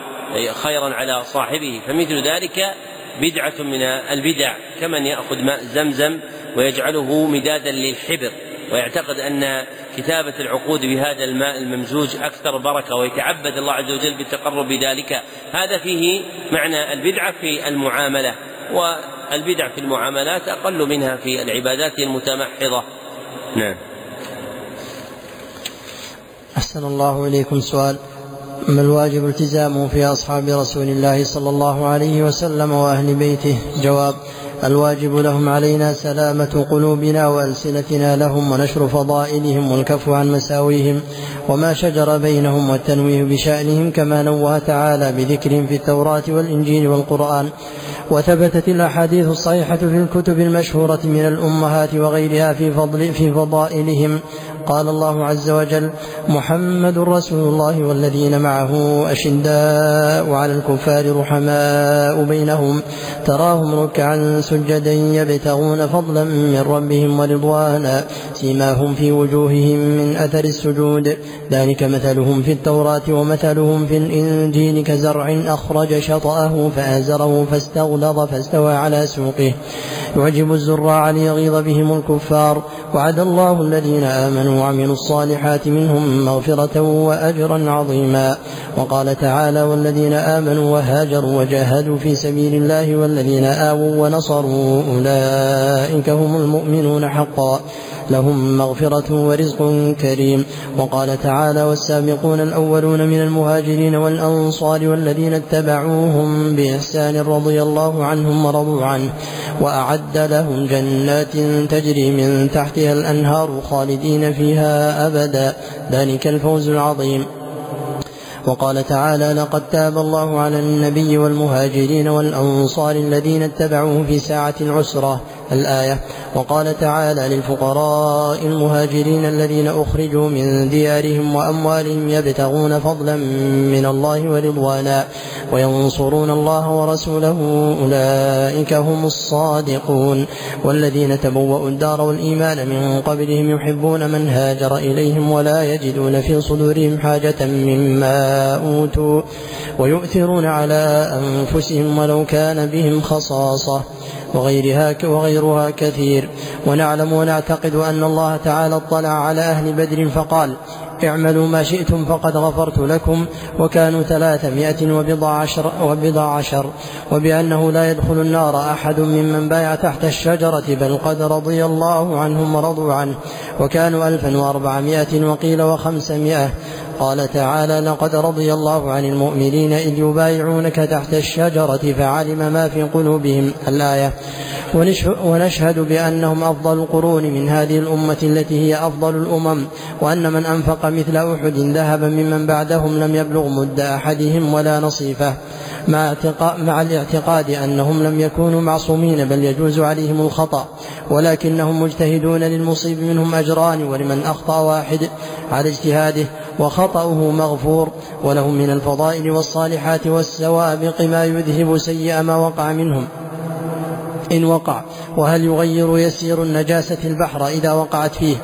خيرا على صاحبه فمثل ذلك بدعة من البدع كمن يأخذ ماء زمزم ويجعله مدادا للحبر. ويعتقد أن كتابة العقود بهذا الماء الممزوج أكثر بركة ويتعبد الله عز وجل بالتقرب بذلك هذا فيه معنى البدعة في المعاملة والبدع في المعاملات أقل منها في العبادات المتمحضة. نعم. أحسن الله إليكم سؤال. ما الواجب التزامه في أصحاب رسول الله صلى الله عليه وسلم وأهل بيته؟ جواب الواجب لهم علينا سلامة قلوبنا وألسنتنا لهم ونشر فضائلهم والكف عن مساويهم وما شجر بينهم والتنويه بشأنهم كما نوه تعالى بذكرهم في التوراة والإنجيل والقرآن. وثبتت الأحاديث الصحيحة في الكتب المشهورة من الأمهات وغيرها في فضل في فضائلهم. قال الله عز وجل محمد رسول الله والذين معه أشداء على الكفار رحماء بينهم تراهم ركعا سجدا يبتغون فضلا من ربهم ورضوانا سيماهم في وجوههم من أثر السجود. ذلك مثلهم في التوراة ومثلهم في الإنجيل كزرع أخرج شطأه فآزره فاستغلظ فاستوى على سوقه. يعجب الزراع ليغيظ بهم الكفار. وعد الله الذين آمنوا وعملوا الصالحات منهم مغفرة وأجرا عظيما. وقال تعالى والذين آمنوا وهاجروا وجاهدوا في سبيل الله والذين آووا ونصروا أولئك هم المؤمنون حقا. لهم مغفرة ورزق كريم. وقال تعالى والسابقون الأولون من المهاجرين والأنصار والذين اتبعوهم بإحسان رضي الله عنهم ورضوا عنه. وأعد لهم جنات تجري من تحتها الأنهار خالدين فيها أبدا. ذلك الفوز العظيم. وقال تعالى لقد تاب الله على النبي والمهاجرين والأنصار الذين اتبعوه في ساعة العسرة الآية. وقال تعالى للفقراء المهاجرين الذين أخرجوا من ديارهم وأموالهم يبتغون فضلا من الله ورضوانا وينصرون الله ورسوله أولئك هم الصادقون والذين تبوأوا الدار والإيمان من قبلهم يحبون من هاجر إليهم ولا يجدون في صدورهم حاجة مما أوتوا ويؤثرون على أنفسهم ولو كان بهم خصاصة. وغيرها وغير وغيرها كثير. ونعلم ونعتقد أن الله تعالى اطلع على أهل بدر فقال اعملوا ما شئتم فقد غفرت لكم وكانوا ثلاثمائة وبضع عشر, وبضع عشر. وبأنه لا يدخل النار أحد ممن بايع تحت الشجرة بل قد رضي الله عنهم ورضوا عنه. وكانوا ألفا وأربعمائة وقيل وخمسمائة. قال تعالى لقد رضي الله عن المؤمنين إذ يبايعونك تحت الشجرة فعلم ما في قلوبهم الآية. ونشهد بأنهم أفضل القرون من هذه الأمة التي هي أفضل الأمم وأن من أنفق مثل أحد ذهبا ممن بعدهم لم يبلغ مد أحدهم ولا نصيفه. مع, مع الاعتقاد أنهم لم يكونوا معصومين بل يجوز عليهم الخطأ ولكنهم مجتهدون للمصيب منهم أجران ولمن أخطأ واحد على اجتهاده وخطأه مغفور ولهم من الفضائل والصالحات والسوابق ما يذهب سيء ما وقع منهم. إن وقع وهل يغير يسير النجاسة البحر إذا وقعت فيه؟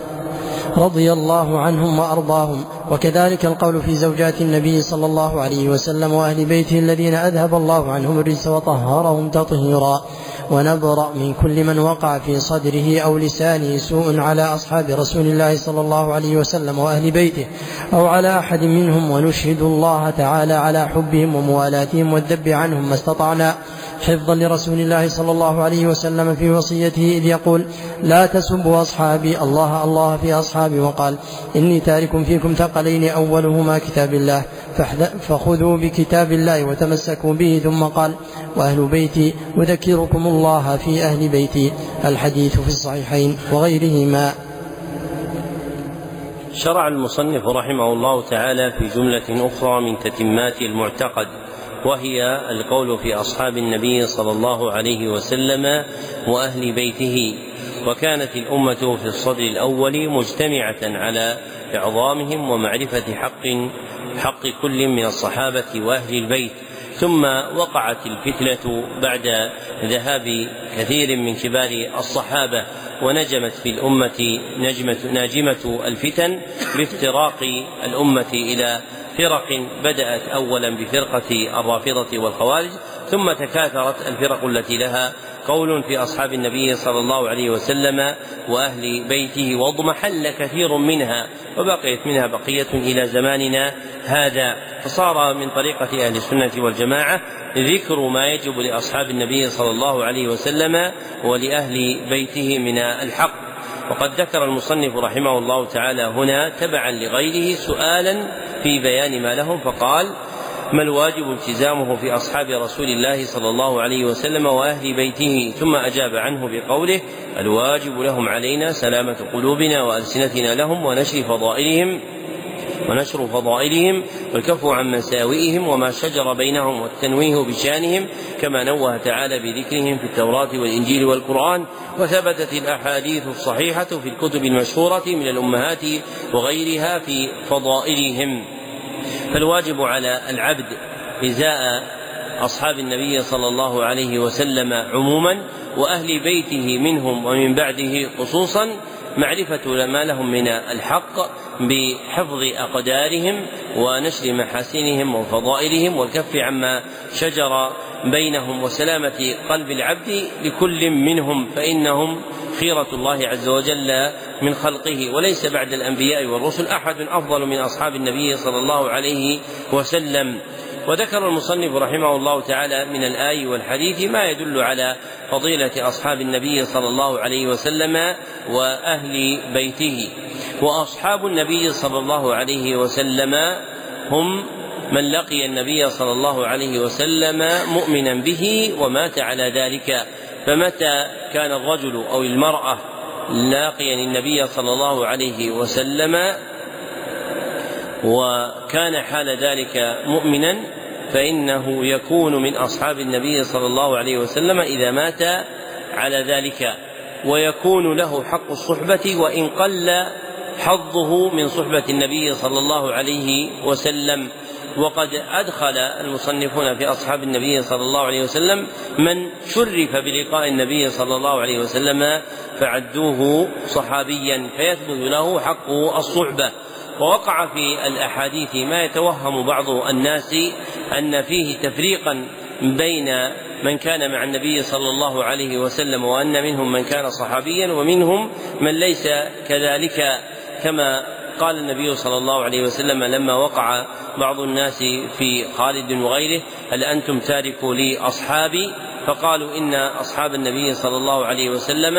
رضي الله عنهم وأرضاهم. وكذلك القول في زوجات النبي صلى الله عليه وسلم وأهل بيته الذين أذهب الله عنهم الرجس وطهرهم تطهيرا. ونبرأ من كل من وقع في صدره أو لسانه سوء على أصحاب رسول الله صلى الله عليه وسلم وأهل بيته أو على أحد منهم ونشهد الله تعالى على حبهم وموالاتهم والذب عنهم ما استطعنا حفظا لرسول الله صلى الله عليه وسلم في وصيته إذ يقول لا تسبوا أصحابي الله الله في أصحابي. وقال إني تارك فيكم ثقلين أولهما كتاب الله فخذوا بكتاب الله وتمسكوا به. ثم قال وأهل بيتي أذكركم الله في أهل بيتي الحديث في الصحيحين وغيرهما. شرع المصنف رحمه الله تعالى في جملة أخرى من تتمات المعتقد. وهي القول في أصحاب النبي صلى الله عليه وسلم وأهل بيته. وكانت الأمة في الصدر الأول مجتمعة على إعظامهم ومعرفة حق حق كل من الصحابة وأهل البيت. ثم وقعت الفتنة بعد ذهاب كثير من كبار الصحابة ونجمت في الأمة نجمة ناجمة الفتن بافتراق الأمة إلى فرق بدأت أولا بفرقة الرافضة والخوارج ثم تكاثرت الفرق التي لها قول في أصحاب النبي صلى الله عليه وسلم وأهل بيته واضمحل كثير منها وبقيت منها بقية إلى زماننا هذا. فصار من طريقة أهل السنة والجماعة ذكر ما يجب لأصحاب النبي صلى الله عليه وسلم ولأهل بيته من الحق. وقد ذكر المصنف رحمه الله تعالى هنا تبعا لغيره سؤالا في بيان ما لهم فقال ما الواجب التزامه في أصحاب رسول الله صلى الله عليه وسلم وأهل بيته؟ ثم أجاب عنه بقوله الواجب لهم علينا سلامة قلوبنا وألسنتنا لهم ونشر فضائلهم ونشر فضائلهم والكف عن مساوئهم وما شجر بينهم والتنويه بشانهم كما نوه تعالى بذكرهم في التوراة والإنجيل والقرآن وثبتت الأحاديث الصحيحة في الكتب المشهورة من الأمهات وغيرها في فضائلهم. فالواجب على العبد إزاء أصحاب النبي صلى الله عليه وسلم عموما وأهل بيته منهم ومن بعده خصوصا معرفة ما لهم من الحق بحفظ أقدارهم ونشر محاسنهم وفضائلهم والكف عما شجر بينهم وسلامة قلب العبد لكل منهم فإنهم خيرة الله عز وجل من خلقه. وليس بعد الأنبياء والرسل أحد أفضل من أصحاب النبي صلى الله عليه وسلم. وذكر المصنف رحمه الله تعالى من الآي والحديث ما يدل على فضيلة أصحاب النبي صلى الله عليه وسلم وأهل بيته. وأصحاب النبي صلى الله عليه وسلم هم من لقي النبي صلى الله عليه وسلم مؤمنا به ومات على ذلك. فمتى كان الرجل أو المرأة لاقيا النبي صلى الله عليه وسلم وكان حال ذلك مؤمنا فإنه يكون من أصحاب النبي صلى الله عليه وسلم إذا مات على ذلك ويكون له حق الصحبة وإن قل حظه من صحبة النبي صلى الله عليه وسلم. وقد أدخل المصنفون في أصحاب النبي صلى الله عليه وسلم من شرف بلقاء النبي صلى الله عليه وسلم فعدوه صحابيا فيثبت له حق الصحبة. ووقع في الأحاديث ما يتوهم بعض الناس أن فيه تفريقا بين من كان مع النبي صلى الله عليه وسلم وأن منهم من كان صحابيا ومنهم من ليس كذلك. كما قال النبي صلى الله عليه وسلم لما وقع بعض الناس في خالد وغيره هل أنتم تاركوا لي أصحابي فقالوا إن أصحاب النبي صلى الله عليه وسلم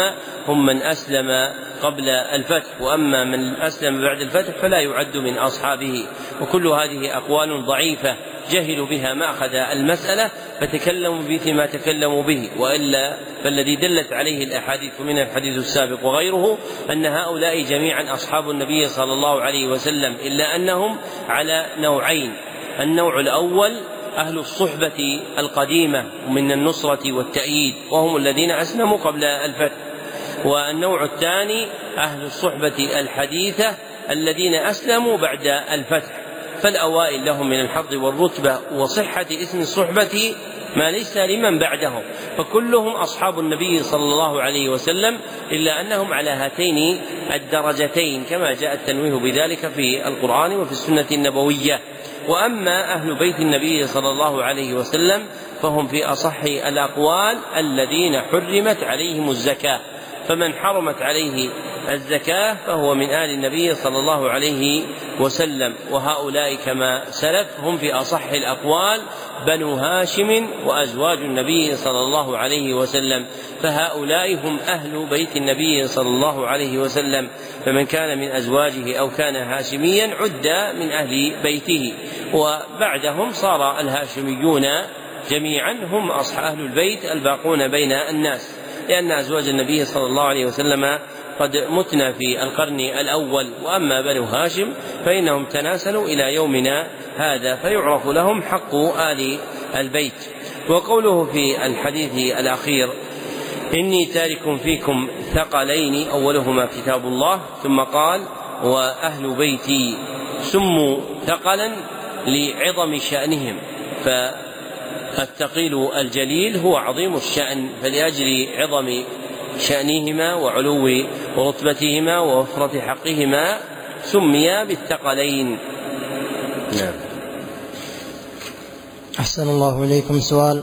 هم من أسلم قبل الفتح وأما من أسلم بعد الفتح فلا يعد من أصحابه. وكل هذه أقوال ضعيفة جهلوا بها مأخذ المسألة فتكلموا بمثل ما تكلموا به. وإلا فالذي دلت عليه الأحاديث من الحديث السابق وغيره أن هؤلاء جميعا أصحاب النبي صلى الله عليه وسلم إلا أنهم على نوعين. النوع الأول أهل الصحبة القديمة من النصرة والتأييد وهم الذين أسلموا قبل الفتح. والنوع الثاني أهل الصحبة الحديثة الذين أسلموا بعد الفتح. فالأوائل لهم من الحظ والرتبة وصحة اسم الصحبة ما ليس لمن بعدهم. فكلهم أصحاب النبي صلى الله عليه وسلم إلا أنهم على هاتين الدرجتين كما جاء التنويه بذلك في القرآن وفي السنة النبوية. وأما أهل بيت النبي صلى الله عليه وسلم فهم في أصح الأقوال الذين حرمت عليهم الزكاة فمن حرمت عليه الزكاة فهو من آل النبي صلى الله عليه وسلم. وهؤلاء كما سلف هم في أصح الأقوال بنو هاشم وأزواج النبي صلى الله عليه وسلم. فهؤلاء هم أهل بيت النبي صلى الله عليه وسلم. فمن كان من أزواجه أو كان هاشميا عد من أهل بيته. وبعدهم صار الهاشميون جميعا هم أصحاب أهل البيت الباقون بين الناس. لأن أزواج النبي صلى الله عليه وسلم قد متن في القرن الأول وأما بنو هاشم فإنهم تناسلوا إلى يومنا هذا فيعرف لهم حق آل البيت. وقوله في الحديث الأخير إني تارك فيكم ثقلين أولهما كتاب الله ثم قال وأهل بيتي سموا ثقلا لعظم شأنهم فالثقيل الجليل هو عظيم الشأن فلأجل عظم شأنهما وعلو رتبتهما ووفرة حقهما سميا بالثقلين. نعم. أحسن الله إليكم سؤال.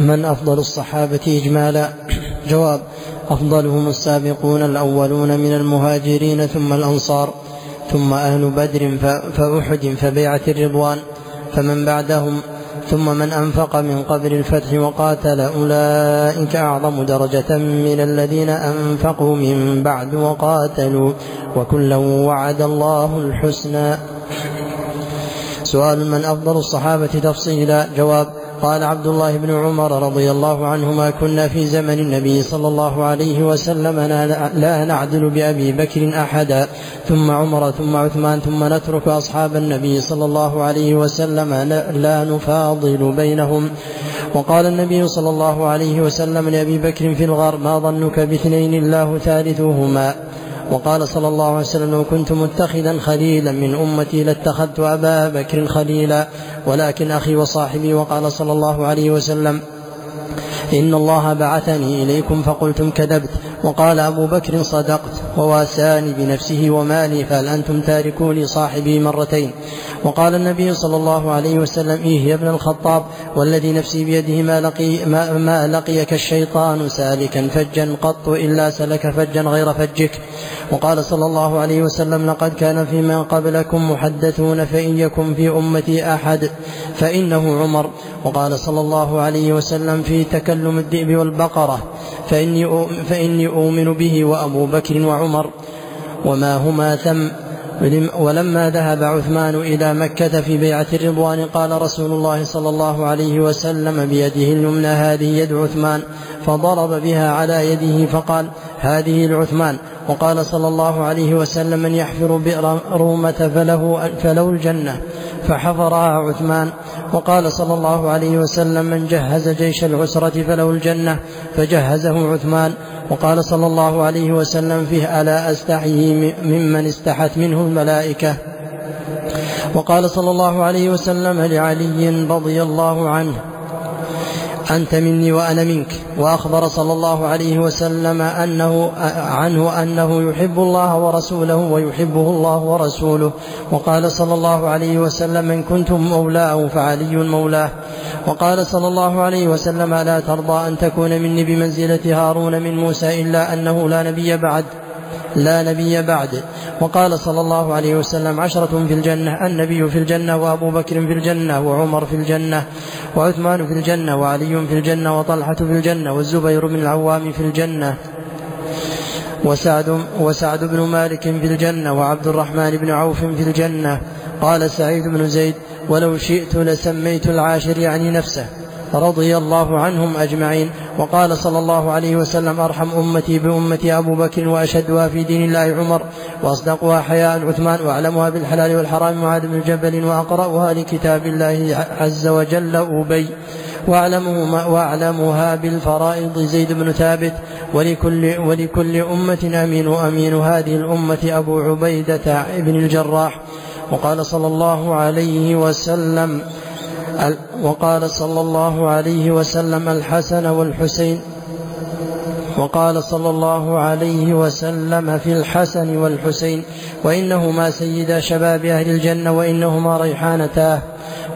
من أفضل الصحابة إجمالا؟ جواب أفضلهم السابقون الأولون من المهاجرين ثم الأنصار ثم أهل بدر فأحد فبيعة الرضوان فمن بعدهم ثم من أنفق من قبل الفتح وقاتل أولئك أعظم درجة من الذين أنفقوا من بعد وقاتلوا وكلا وعد الله الحسنى. سؤال من أفضل الصحابة تفصيلا؟ جواب قال عبد الله بن عمر رضي الله عنهما كنا في زمن النبي صلى الله عليه وسلم لا نعدل بأبي بكر أحدا. ثم عمر ثم عثمان ثم نترك أصحاب النبي صلى الله عليه وسلم لا نفاضل بينهم. وقال النبي صلى الله عليه وسلم لأبي بكر في الغار ما ظنك باثنين الله ثالثهما؟ وقال صلى الله عليه وسلم لو كنت متخذا خليلا من أمتي لاتخذت أبا بكر خليلا ولكن أخي وصاحبي وقال صلى الله عليه وسلم إن الله بعثني إليكم فقلتم كذبت وقال أبو بكر صدقت وواساني بنفسه ومالي فهل أنتم تاركوني صاحبي مرتين؟ وقال النبي صلى الله عليه وسلم إيه يا ابن الخطاب والذي نفسي بيده ما, لقي ما, ما لقيك الشيطان سالكا فجا قط إلا سلك فجا غير فجك. وقال صلى الله عليه وسلم لقد كان في من قبلكم محدثون فإن يكن في أمتي أحد فإنه عمر. وقال صلى الله عليه وسلم في تكلم الذئب والبقرة فإني, فإني أؤمن به وأبو بكر وعمر. وما هما ثم ولما ذهب عثمان إلى مكة في بيعة الرضوان قال رسول الله صلى الله عليه وسلم بيده اليمنى هذه يد عثمان. فضرب بها على يده فقال هذه العثمان وقال صلى الله عليه وسلم من يحفر بئر رومة فله, فله الجنة. فحفرها عثمان. وقال صلى الله عليه وسلم من جهز جيش العسرة فله الجنة. فجهزه عثمان. وقال صلى الله عليه وسلم فيه ألا أستحيي ممن استحت منه الملائكة. وقال صلى الله عليه وسلم لعلي رضي الله عنه. أنت مني وأنا منك. وأخبر صلى الله عليه وسلم أنه عنه أنه يحب الله ورسوله ويحبه الله ورسوله. وقال صلى الله عليه وسلم من كنتم مولاه فعلي مولاه. وقال صلى الله عليه وسلم ألا ترضى أن تكون مني بمنزلة هارون من موسى إلا أنه لا نبي بعد. لا نبي بعد. وقال صلى الله عليه وسلم عشرة في الجنة النبي في الجنة وأبو بكر في الجنة وعمر في الجنة وعثمان في الجنة وعلي في الجنة وطلحة في الجنة والزبير بن العوام في الجنة وسعد وسعد بن مالك في الجنة وعبد الرحمن بن عوف في الجنة. قال سعيد بن زيد ولو شئت لسميت العاشر يعني نفسه. رضي الله عنهم أجمعين. وقال صلى الله عليه وسلم أرحم أمتي بأمتي أبو بكر وأشدها في دين الله عمر وأصدقها حياء عثمان وأعلمها بالحلال والحرام معاذ بن جبل وأقرأها لكتاب الله عز وجل أبي. واعلموا وأعلمها بالفرائض زيد بن ثابت ولكل ولكل أمة أمين وأمين. هذه الأمة أبو عبيدة بن الجراح. وقال صلى الله عليه وسلم وقال صلى الله عليه وسلم الحسن والحسين وقال صلى الله عليه وسلم في الحسن والحسين وإنهما سيدا شباب أهل الجنة وإنهما ريحانتاه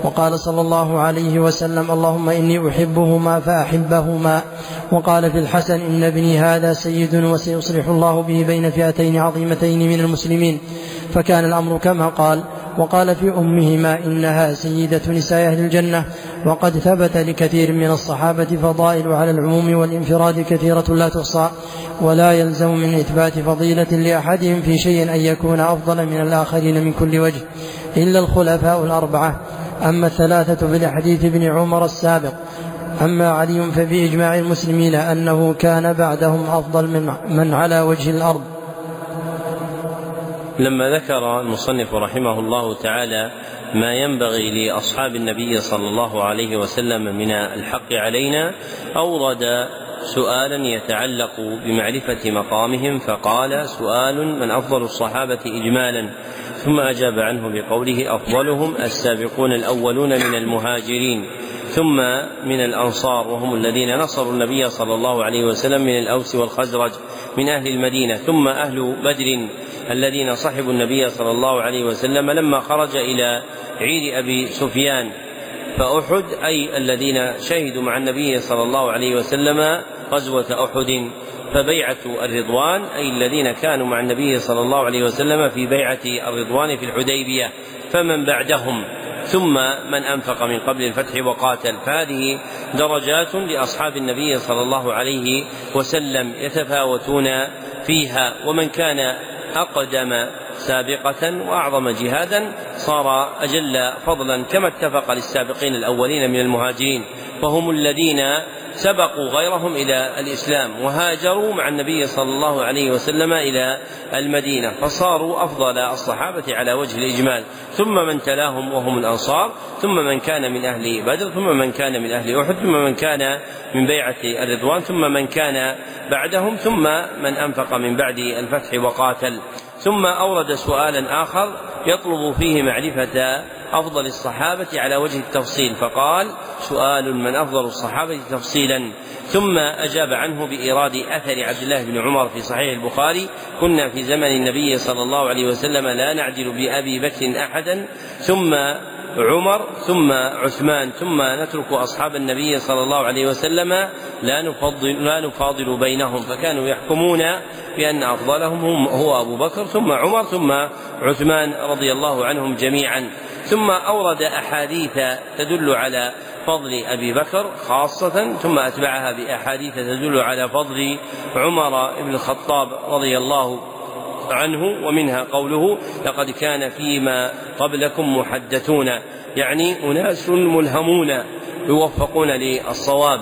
وقال صلى الله عليه وسلم اللهم إني أحبهما فأحبهما. وقال في الحسن إن ابني هذا سيد وسيصلح الله به بين فئتين عظيمتين من المسلمين. فكان الأمر كما قال وقال في أمهما إنها سيدة نساء أهل الجنة وقد ثبت لكثير من الصحابة فضائل على العموم والانفراد كثيرة لا تحصى ولا يلزم من إثبات فضيلة لأحدهم في شيء أن يكون أفضل من الآخرين من كل وجه إلا الخلفاء الأربعة. أما الثلاثة في الحديث ابن عمر السابق أما علي ففي إجماع المسلمين أنه كان بعدهم أفضل من من على وجه الأرض. لما ذكر المصنف رحمه الله تعالى ما ينبغي لأصحاب النبي صلى الله عليه وسلم من الحق علينا أورد سؤالا يتعلق بمعرفة مقامهم فقال سؤال من أفضل الصحابة اجمالا؟ ثم أجاب عنه بقوله أفضلهم السابقون الأولون من المهاجرين ثم من الأنصار وهم الذين نصروا النبي صلى الله عليه وسلم من الأوس والخزرج من أهل المدينة ثم أهل بدر الذين صحبوا النبي صلى الله عليه وسلم لما خرج إلى عير أبي سفيان فأحد أي الذين شهدوا مع النبي صلى الله عليه وسلم غزوة أحد فبيعة الرضوان أي الذين كانوا مع النبي صلى الله عليه وسلم في بيعة الرضوان في الحديبية فمن بعدهم ثم من أنفق من قبل الفتح وقاتل. فهذه درجات لأصحاب النبي صلى الله عليه وسلم يتفاوتون فيها ومن كان أقدم سابقة وأعظم جهادا صار أجل فضلا كما اتفق للسابقين الأولين من المهاجرين فهم الذين سبقوا غيرهم إلى الإسلام وهاجروا مع النبي صلى الله عليه وسلم إلى المدينة فصاروا أفضل الصحابة على وجه الإجمال. ثم من تلاهم وهم الأنصار ثم من كان من أهل بدر ثم من كان من أهل أحد ثم من كان من بيعة الرضوان ثم من كان بعدهم ثم من أنفق من بعد الفتح وقاتل. ثم أورد سؤالا آخر يطلب فيه معرفة أفضل الصحابة على وجه التفصيل فقال سؤال من أفضل الصحابة تفصيلا. ثم أجاب عنه بإيراد أثر عبد الله بن عمر في صحيح البخاري كنا في زمن النبي صلى الله عليه وسلم لا نعدل بأبي بكر أحدا ثم عمر ثم عثمان ثم نترك أصحاب النبي صلى الله عليه وسلم لا نفضل لا نفاضل بينهم. فكانوا يحكمون بأن أفضلهم هم هو أبو بكر ثم عمر ثم عثمان رضي الله عنهم جميعا. ثم أورد أحاديث تدل على فضل أبي بكر خاصة ثم أتبعها بأحاديث تدل على فضل عمر بن الخطاب رضي الله عنه ومنها قوله لقد كان فيما قبلكم محدثون يعني أناس ملهمون يوفقون للصواب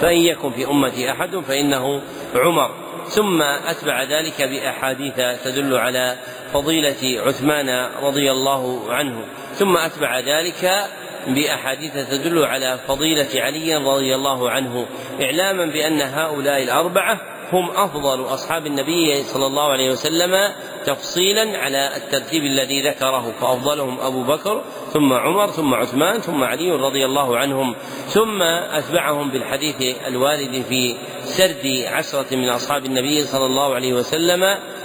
فإن يكن في أمتي أحد فإنه عمر. ثم أتبع ذلك بأحاديث تدل على فضيلة عثمان رضي الله عنه. ثم أتبع ذلك بأحاديث تدل على فضيلة علي رضي الله عنه إعلاما بأن هؤلاء الأربعة هم أفضل أصحاب النبي صلى الله عليه وسلم تفصيلا على الترتيب الذي ذكره فأفضلهم أبو بكر ثم عمر ثم عثمان ثم علي رضي الله عنهم ثم أتبعهم بالحديث الوارد في سرد عشرة من أصحاب النبي صلى الله عليه وسلم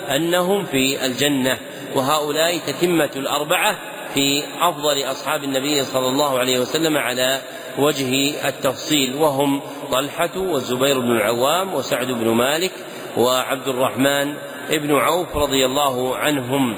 أنهم في الجنة. وهؤلاء تتمة الأربعة في أفضل أصحاب النبي صلى الله عليه وسلم على وجه التفصيل وهم طلحة والزبير بن العوام وسعد بن مالك وعبد الرحمن بن عوف رضي الله عنهم.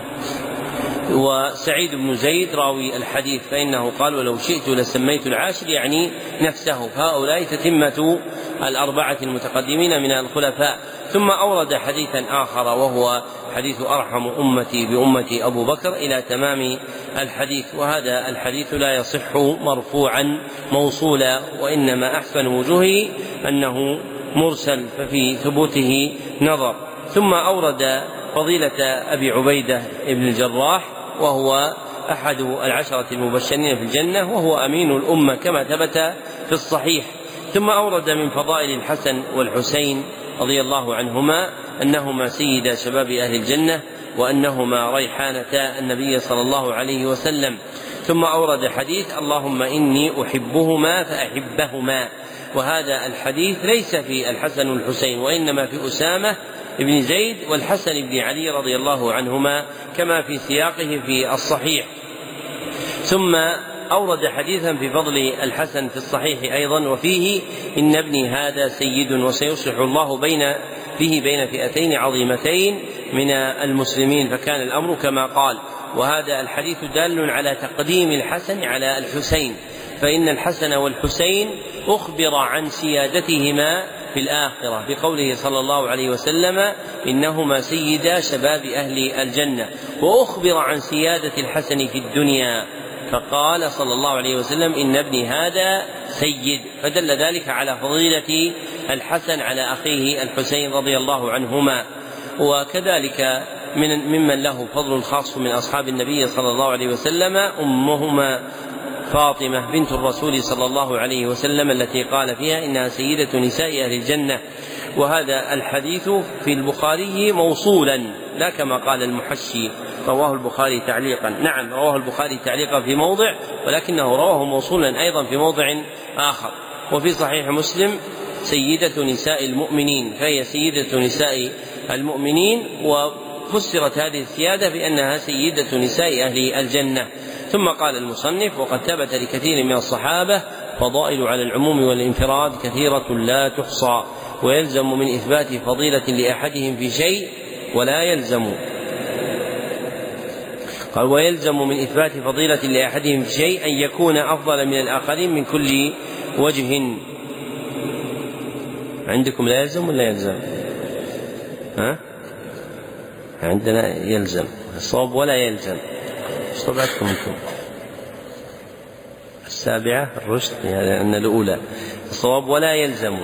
وسعيد بن زيد راوي الحديث فإنه قال ولو شئت لسميت العاشر يعني نفسه. فهؤلاء تتمة الأربعة المتقدمين من الخلفاء. ثم أورد حديثا آخر وهو حديث أرحم أمتي بأمتي أبو بكر إلى تمام الحديث وهذا الحديث لا يصح مرفوعا موصولا وإنما أحسن وجوهه أنه مرسل ففي ثبوته نظر. ثم أورد فضيلة أبي عبيدة بن الجراح وهو أحد العشرة المبشرين في الجنة وهو أمين الأمة كما ثبت في الصحيح. ثم أورد من فضائل الحسن والحسين رضي الله عنهما أنهما سيدا شباب أهل الجنة وأنهما ريحانتا النبي صلى الله عليه وسلم. ثم أورد حديث اللهم إني أحبهما فأحبهما. وهذا الحديث ليس في الحسن والحسين وإنما في أسامة بن زيد والحسن بن علي رضي الله عنهما كما في سياقه في الصحيح. ثم أورد حديثا في فضل الحسن في الصحيح أيضا وفيه إن ابني هذا سيد وسيصلح الله بين به بين فئتين عظيمتين من المسلمين فكان الأمر كما قال. وهذا الحديث دال على تقديم الحسن على الحسين. فإن الحسن والحسين أخبر عن سيادتهما في الآخرة بقوله صلى الله عليه وسلم إنهما سيدا شباب أهل الجنة. وأخبر عن سيادة الحسن في الدنيا. فقال صلى الله عليه وسلم إن ابني هذا سيد فدل ذلك على فضيلة الحسن على أخيه الحسين رضي الله عنهما. وكذلك من ممن له فضل خاص من أصحاب النبي صلى الله عليه وسلم أمهما فاطمة بنت الرسول صلى الله عليه وسلم التي قال فيها إنها سيدة نساء أهل الجنة. وهذا الحديث في البخاري موصولا لا كما قال المحشي رواه البخاري تعليقا. نعم رواه البخاري تعليقا في موضع ولكنه رواه موصولا أيضا في موضع آخر. وفي صحيح مسلم سيدة نساء المؤمنين فهي سيدة نساء المؤمنين وفسرت هذه السيادة بأنها سيدة نساء أهل الجنة. ثم قال المصنف وقد ثبت لكثير من الصحابة فضائل على العموم والانفراد كثيرة لا تحصى. ويلزم من إثبات فضيلة لأحدهم في شيء ولا يلزم. قال ويلزم من إثبات فضيلة لأحدهم في شيء أن يكون أفضل من الآخرين من كل وجه. عندكم لا يلزم ولا يلزم؟ ها؟ عندنا يلزم. الصواب ولا يلزم. طبعتكم أنتم؟ السابعة الرشد لأن الأولى. الصواب ولا يلزم.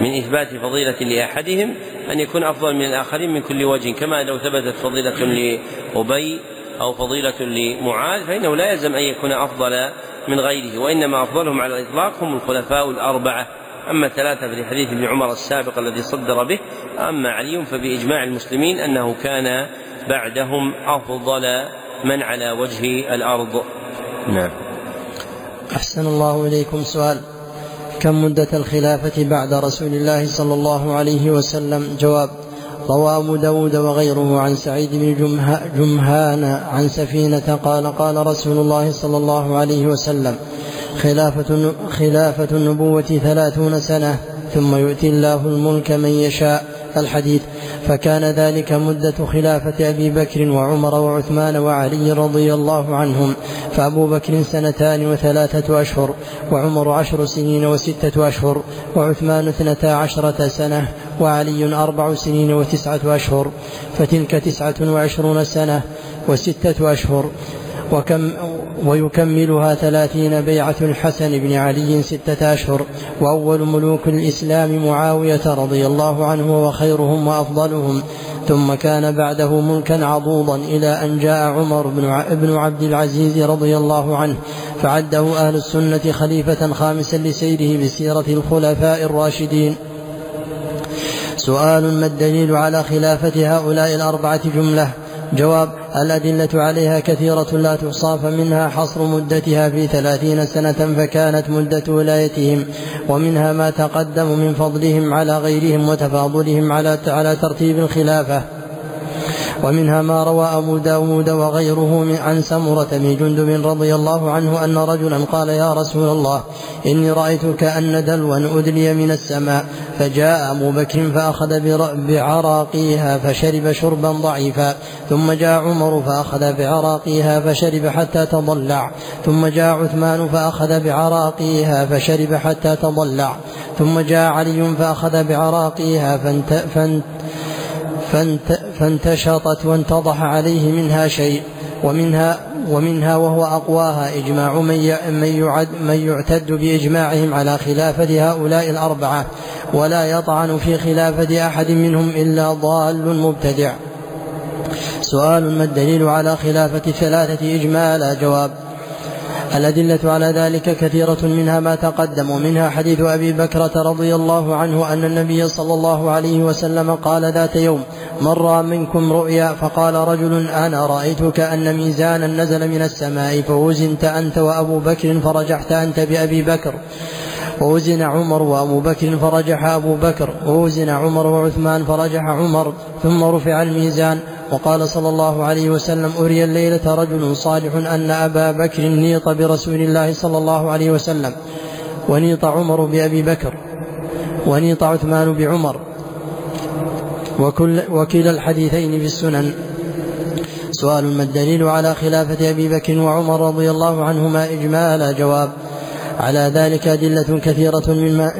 من إثبات فضيلة لأحدهم أن يكون أفضل من الآخرين من كل وجه كما لو ثبتت فضيلة لأبي أو فضيلة لمعاذ فإنه لا يلزم أن يكون أفضل من غيره وإنما أفضلهم على الإطلاق هم الخلفاء الأربعة. أما الثلاثة في حديث ابن عمر السابق الذي صدر به أما علي فبإجماع المسلمين أنه كان بعدهم أفضل من على وجه الأرض. نعم. أحسن الله إليكم سؤال. كم مدة الخلافة بعد رسول الله صلى الله عليه وسلم؟ جواب روى أبو داود وغيره عن سعيد بن جمهان عن سفينة قال قال رسول الله صلى الله عليه وسلم خلافة, خلافة النبوة ثلاثون سنة ثم يؤتي الله الملك من يشاء. الحديث. فكان ذلك مدة خلافة أبي بكر وعمر وعثمان وعلي رضي الله عنهم. فأبو بكر سنتان وثلاثة أشهر وعمر عشر سنين وستة أشهر وعثمان اثنتا عشرة سنة وعلي أربع سنين وتسعة أشهر. فتلك تسعة وعشرون سنة وستة أشهر. وكم ويكملها ثلاثين بيعة الحسن بن علي ستة أشهر وأول ملوك الإسلام معاوية رضي الله عنه وخيرهم وأفضلهم ثم كان بعده ملكا عضوضا إلى أن جاء عمر بن عبد العزيز رضي الله عنه فعده أهل السنة خليفة خامسا لسيره بسيرة الخلفاء الراشدين. سؤال ما الدليل على خلافة هؤلاء الأربعة جملة؟ جواب الأدلة عليها كثيرة لا تحصى فمنها حصر مدتها في ثلاثين سنة فكانت مدة ولايتهم ومنها ما تقدم من فضلهم على غيرهم وتفاضلهم على على ترتيب الخلافة. ومنها ما روى أبو داود وغيره عن سمرة بن جندب رضي الله عنه أن رجلا قال يا رسول الله إني رأيت كأن دلوا أدلي من السماء فجاء أبو بكر فأخذ بعراقيها فشرب شربا ضعيفا ثم جاء عمر فأخذ بعراقيها فشرب حتى تضلع ثم جاء عثمان فأخذ بعراقيها فشرب حتى تضلع ثم جاء علي فأخذ بعراقيها فانت فانت فانت فانتشطت وانتضح عليه منها شيء ومنها ومنها وهو أقواها إجماع من من يعد من يعتد بإجماعهم على خلافة هؤلاء الأربعة ولا يطعن في خلافة أحد منهم إلا ضال مبتدع. سؤال ما الدليل على خلافة الثلاثة إجمالا؟ جواب الأدلة على ذلك كثيرة منها ما تقدم ومنها حديث أبي بكرة رضي الله عنه أن النبي صلى الله عليه وسلم قال ذات يوم رأى منكم رؤيا فقال رجل أنا رأيت كأن ميزانا نزل من السماء فوزنت أنت وأبو بكر فرجحت أنت بأبي بكر. ووزن عمر وأبو بكر فرجح أبو بكر ووزن عمر وعثمان فرجح عمر ثم رفع الميزان. وقال صلى الله عليه وسلم أري الليلة رجل صالح أن أبا بكر نيط برسول الله صلى الله عليه وسلم ونيط عمر بأبي بكر ونيط عثمان بعمر وكل وكلا الحديثين في السنن. سؤال ما الدليل على خلافة أبي بكر وعمر رضي الله عنهما إجمالا؟ جواب على ذلك أدلة كثيرة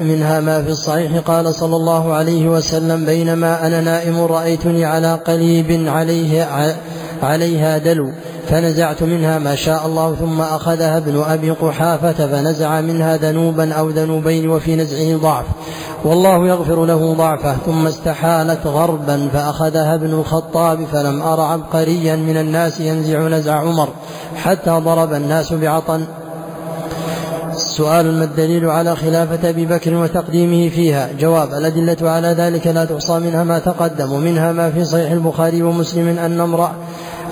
منها ما في الصحيح. قال صلى الله عليه وسلم بينما أنا نائم رأيتني على قليب عليه عليها دلو فنزعت منها ما شاء الله ثم أخذها ابن أبي قحافة فنزع منها ذنوبا أو ذنوبين وفي نزعه ضعف. والله يغفر له ضعفه. ثم استحالت غربا فأخذها ابن الخطاب فلم أر عبقريا من الناس ينزع نزع عمر. حتى ضرب الناس بعطن سؤال ما الدليل على خلافة أبي بكر وتقديمه فيها؟ جواب الأدلة على ذلك لا تحصى منها ما تقدم ومنها ما في صحيح البخاري ومسلم أن امرأة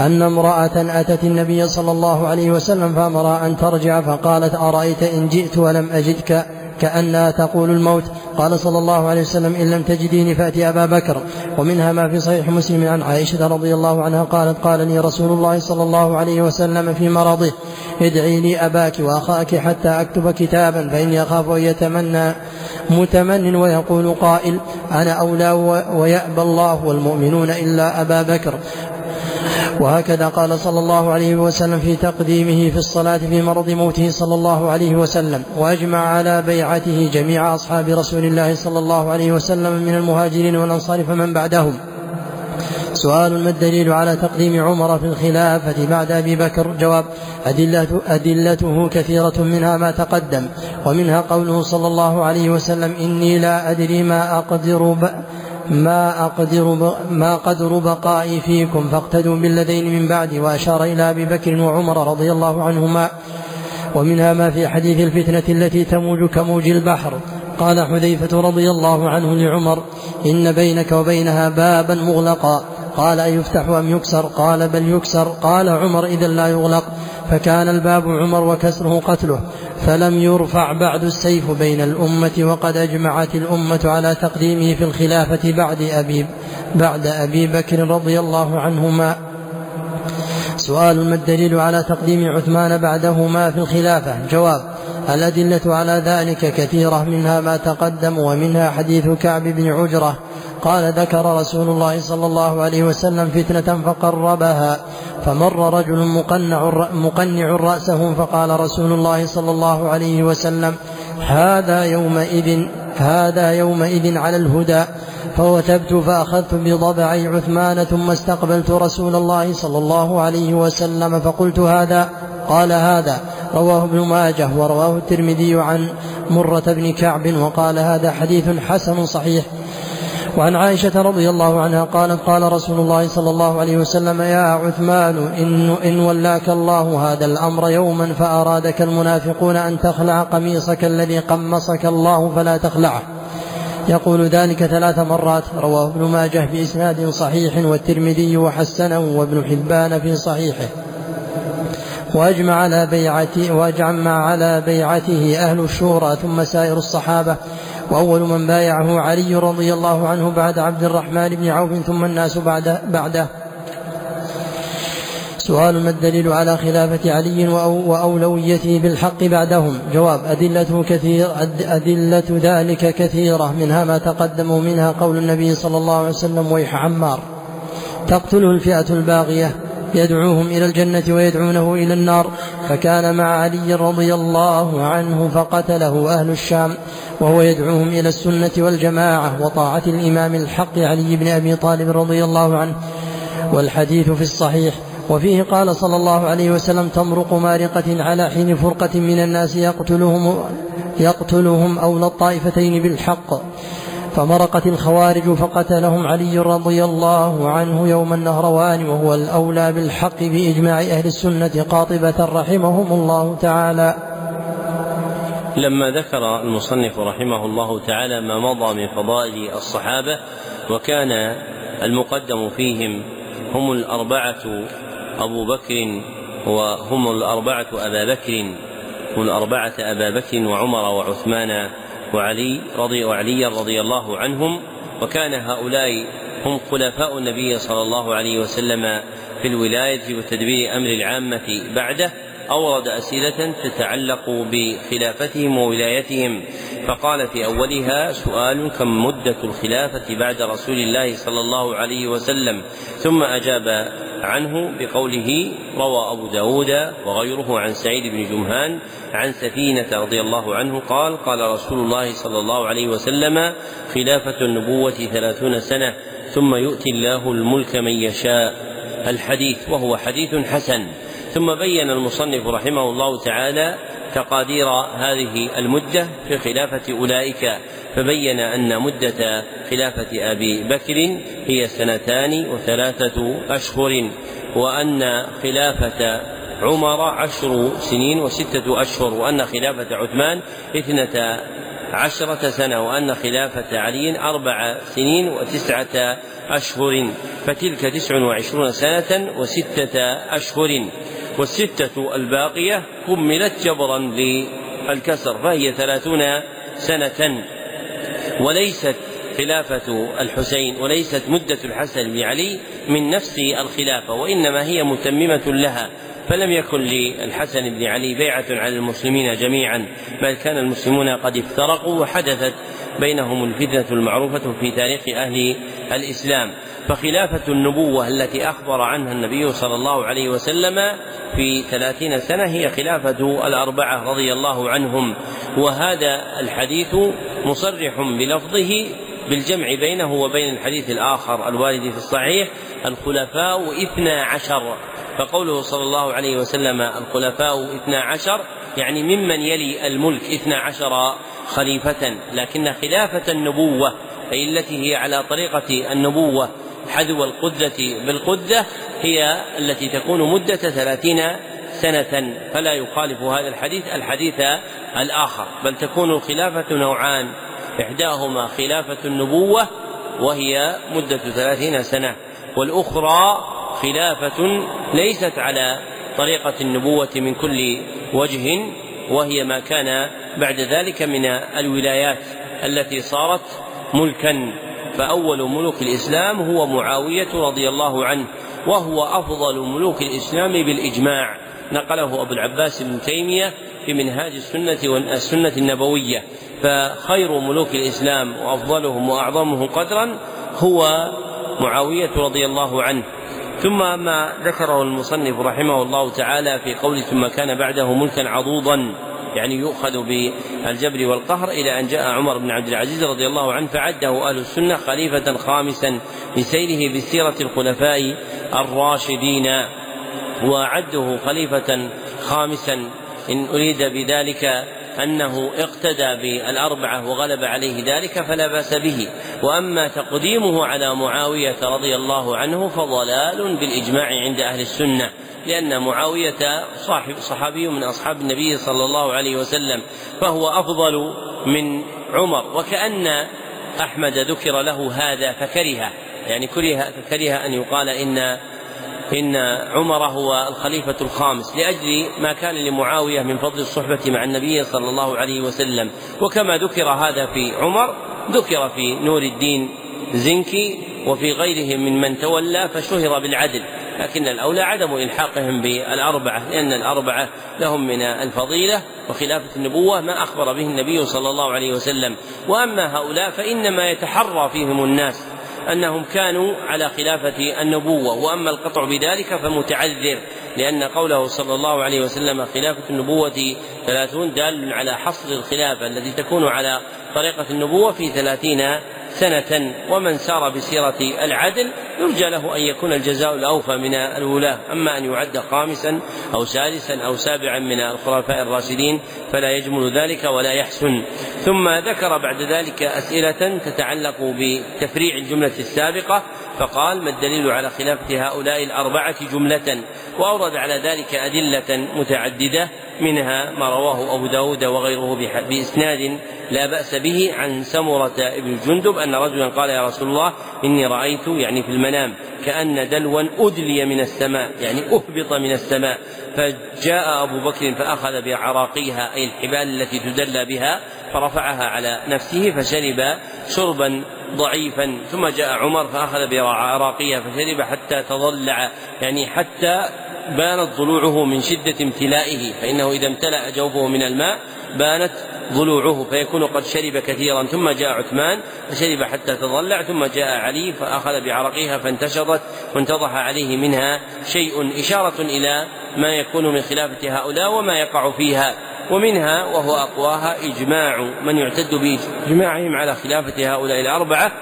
أن امرأة أتت النبي صلى الله عليه وسلم فأمرها أن ترجع فقالت أرأيت إن جئت ولم أجدك؟ كأنها تقول الموت. قال صلى الله عليه وسلم إن لم تجديني فأتي أبا بكر. ومنها ما في صحيح مسلم عن عائشة رضي الله عنها قالت قال لي رسول الله صلى الله عليه وسلم في مرضه ادعي لي أباك وأخاك حتى أكتب كتابا فإني أخاف أن يتمنى متمن ويقول قائل أنا أولى ويأبى الله والمؤمنون إلا أبا بكر. وهكذا قال صلى الله عليه وسلم في تقديمه في الصلاة في مرض موته صلى الله عليه وسلم وأجمع على بيعته جميع أصحاب رسول الله صلى الله عليه وسلم من المهاجرين والأنصار فمن بعدهم. سؤال ما الدليل على تقديم عمر في الخلافة بعد أبي بكر؟ جواب أدلة أدلته كثيرة منها ما تقدم ومنها قوله صلى الله عليه وسلم إني لا أدري ما أقدر ما أقدر ما قدر بقائي فيكم فاقتدوا بالذين من بعدي وأشار إلى أبي بكر وعمر رضي الله عنهما ومنها ما في حديث الفتنة التي تموج كموج البحر. قال حذيفة رضي الله عنه لعمر إن بينك وبينها بابا مغلقا. قال أيفتح أم يكسر؟ قال بل يكسر. قال عمر إذا لا يغلق. فكان الباب عمر وكسره قتله. فلم يرفع بعد السيف بين الأمة وقد أجمعت الأمة على تقديمه في الخلافة بعد أبي بعد أبي بكر رضي الله عنهما. سؤال ما الدليل على تقديم عثمان بعدهما في الخلافة؟ جواب الأدلة على ذلك كثيرة منها ما تقدم ومنها حديث كعب بن عجرة. قال ذكر رسول الله صلى الله عليه وسلم فتنة فقربها فمر رجل مقنع, مقنع رأسه فقال رسول الله صلى الله عليه وسلم هذا يومئذ هذا يومئذ على الهدى فوتبت فأخذت بضبعي عثمان ثم استقبلت رسول الله صلى الله عليه وسلم فقلت هذا قال هذا رواه ابن ماجه ورواه الترمذي عن مرة بن كعب وقال هذا حديث حسن صحيح وعن عائشة رضي الله عنها قالت قال رسول الله صلى الله عليه وسلم يا عثمان إن, إن ولاك الله هذا الأمر يوما فأرادك المنافقون أن تخلع قميصك الذي قمصك الله فلا تخلعه. يقول ذلك ثلاث مرات رواه ابن ماجه بإسناد صحيح والترمذي وحسنه وابن حبان في صحيحه. وأجمع على بيعته وأجمع على بيعته أهل الشورى ثم سائر الصحابة. وأول من بايعه علي رضي الله عنه بعد عبد الرحمن بن عوف ثم الناس بعد بعده. سؤال ما الدليل على خلافة علي وأولويته بالحق بعدهم؟ جواب أدلة كثير أدلة ذلك كثيرة منها ما تقدم منها قول النبي صلى الله عليه وسلم ويح عمار تقتله الفئة الباغية. يدعوهم إلى الجنة ويدعونه إلى النار. فكان مع علي رضي الله عنه فقتله أهل الشام وهو يدعوهم إلى السنة والجماعة وطاعة الإمام الحق علي بن أبي طالب رضي الله عنه. والحديث في الصحيح وفيه قال صلى الله عليه وسلم تمرق مارقة على حين فرقة من الناس يقتلهم يقتلهم أولى الطائفتين بالحق. فمرقت الخوارج فقتلهم علي رضي الله عنه يوم النهروان وهو الأولى بالحق بإجماع أهل السنة قاطبة رحمهم الله تعالى. لما ذكر المصنف رحمه الله تعالى ما مضى من فضائل الصحابة وكان المقدم فيهم هم الأربعة أبو بكر وهم الأربعة أبا بكر هم الأربعة أبا بكر وعمر وعثمان وعلي رضي وعلي رضي الله عنهم وكان هؤلاء هم خلفاء النبي صلى الله عليه وسلم في الولاية وتدبير أمر العامة بعده. أورد أسئلة تتعلق بخلافتهم وولايتهم فقال في أولها سؤال كم مدة الخلافة بعد رسول الله صلى الله عليه وسلم؟ ثم أجاب عنه بقوله روى أبو داود وغيره عن سعيد بن جمهان عن سفينة رضي الله عنه قال قال رسول الله صلى الله عليه وسلم خلافة النبوة ثلاثون سنة ثم يؤتي الله الملك من يشاء. الحديث وهو حديث حسن. ثم بين المصنف رحمه الله تعالى تقادير هذه المدة في خلافة أولئك فبين أن مدة خلافة أبي بكر هي سنتان وثلاثة أشهر وأن خلافة عمر عشر سنين وستة أشهر وأن خلافة عثمان اثنتا عشرة سنة وأن خلافة علي أربع سنين وتسعة أشهر فتلك تسع وعشرون سنة وستة أشهر. والستة الباقية كملت جبرا للكسر فهي ثلاثون سنة. وليست خلافة الحسين وليست مدة الحسن بن علي من نفس الخلافة وإنما هي متممة لها. فلم يكن للحسن بن علي بيعة على المسلمين جميعا بل كان المسلمون قد افترقوا وحدثت بينهم الفتنة المعروفة في تاريخ أهل الإسلام. فخلافة النبوة التي أخبر عنها النبي صلى الله عليه وسلم في ثلاثين سنة هي خلافة الأربعة رضي الله عنهم. وهذا الحديث مصرح بلفظه بالجمع بينه وبين الحديث الآخر الوارد في الصحيح الخلفاء اثنا عشر. فقوله صلى الله عليه وسلم الخلفاء اثنا عشر يعني ممن يلي الملك اثنا عشر خليفة لكن خلافة النبوة أي التي هي على طريقة النبوة حذو القدة بالقدة هي التي تكون مدة ثلاثين سنة فلا يخالف هذا الحديث الحديث الآخر. بل تكون الخلافة نوعان إحداهما خلافة النبوة وهي مدة ثلاثين سنة والأخرى خلافة ليست على طريقة النبوة من كل وجه وهي ما كان بعد ذلك من الولايات التي صارت ملكا. فأول ملوك الإسلام هو معاوية رضي الله عنه وهو أفضل ملوك الإسلام بالإجماع. نقله أبو العباس بن تيمية في منهاج السنة والسنة النبوية. فخير ملوك الإسلام وأفضلهم وأعظمهم قدرا هو معاوية رضي الله عنه. ثم ما ذكره المصنف رحمه الله تعالى في قول ثم كان بعده ملكا عضوضا يعني يؤخذ بالجبر والقهر إلى أن جاء عمر بن عبد العزيز رضي الله عنه فعده أهل السنة خليفة خامسا لسيره بسيرة الخلفاء الراشدين وأعده خليفة خامسا إن أريد بذلك أنه اقتدى بالأربعة وغلب عليه ذلك فلا بأس به. وأما تقديمه على معاوية رضي الله عنه فضلال بالإجماع عند أهل السنة لأن معاوية صاحب صحابي من أصحاب النبي صلى الله عليه وسلم فهو أفضل من عمر. وكأن أحمد ذكر له هذا فكره يعني كره كره أن يقال إن إن عمر هو الخليفة الخامس لأجل ما كان لمعاوية من فضل الصحبة مع النبي صلى الله عليه وسلم. وكما ذكر هذا في عمر ذكر في نور الدين زنكي وفي غيرهم من من تولى فشهر بالعدل. لكن الأولى عدم إلحاقهم بالأربعة لأن الأربعة لهم من الفضيلة وخلافة النبوة ما أخبر به النبي صلى الله عليه وسلم. وأما هؤلاء فإنما يتحرى فيهم الناس. أنهم كانوا على خلافة النبوة وأما القطع بذلك فمتعذر لأن قوله صلى الله عليه وسلم خلافة النبوة ثلاثون دال على حصر الخلافة التي تكون على طريقة النبوة في ثلاثين سنة ومن سار بسيرة العدل يرجى له أن يكون الجزاء الأوفى من الولاة أما أن يعد خامسا أو سادسا أو سابعا من الخلفاء الراشدين فلا يجمل ذلك ولا يحسن. ثم ذكر بعد ذلك أسئلة تتعلق بتفريع الجملة السابقة فقال ما الدليل على خلافة هؤلاء الأربعة جملة؟ وأورد على ذلك أدلة متعددة. منها ما رواه أبو داود وغيره بإسناد لا بأس به عن سمرة ابن جندب أن رجلا قال يا رسول الله إني رأيت يعني في المنام كأن دلوا أدلي من السماء يعني أهبط من السماء. فجاء أبو بكر فأخذ بعراقيها أي الحبال التي تدلى بها فرفعها على نفسه فشرب شربا ضعيفا. ثم جاء عمر فأخذ بعراقيها فشرب حتى تضلع يعني حتى بانت ضلوعه من شدة امتلائه فإنه إذا امتلأ جوفه من الماء بانت ضلوعه فيكون قد شرب كثيرا ثم جاء عثمان فشرب حتى تضلع ثم جاء علي فأخذ بعرقها فانتشرت وانتضح عليه منها شيء إشارة إلى ما يكون من خلافة هؤلاء وما يقع فيها. ومنها وهو أقواها إجماع من يعتد بإجماعهم على خلافة هؤلاء الأربعة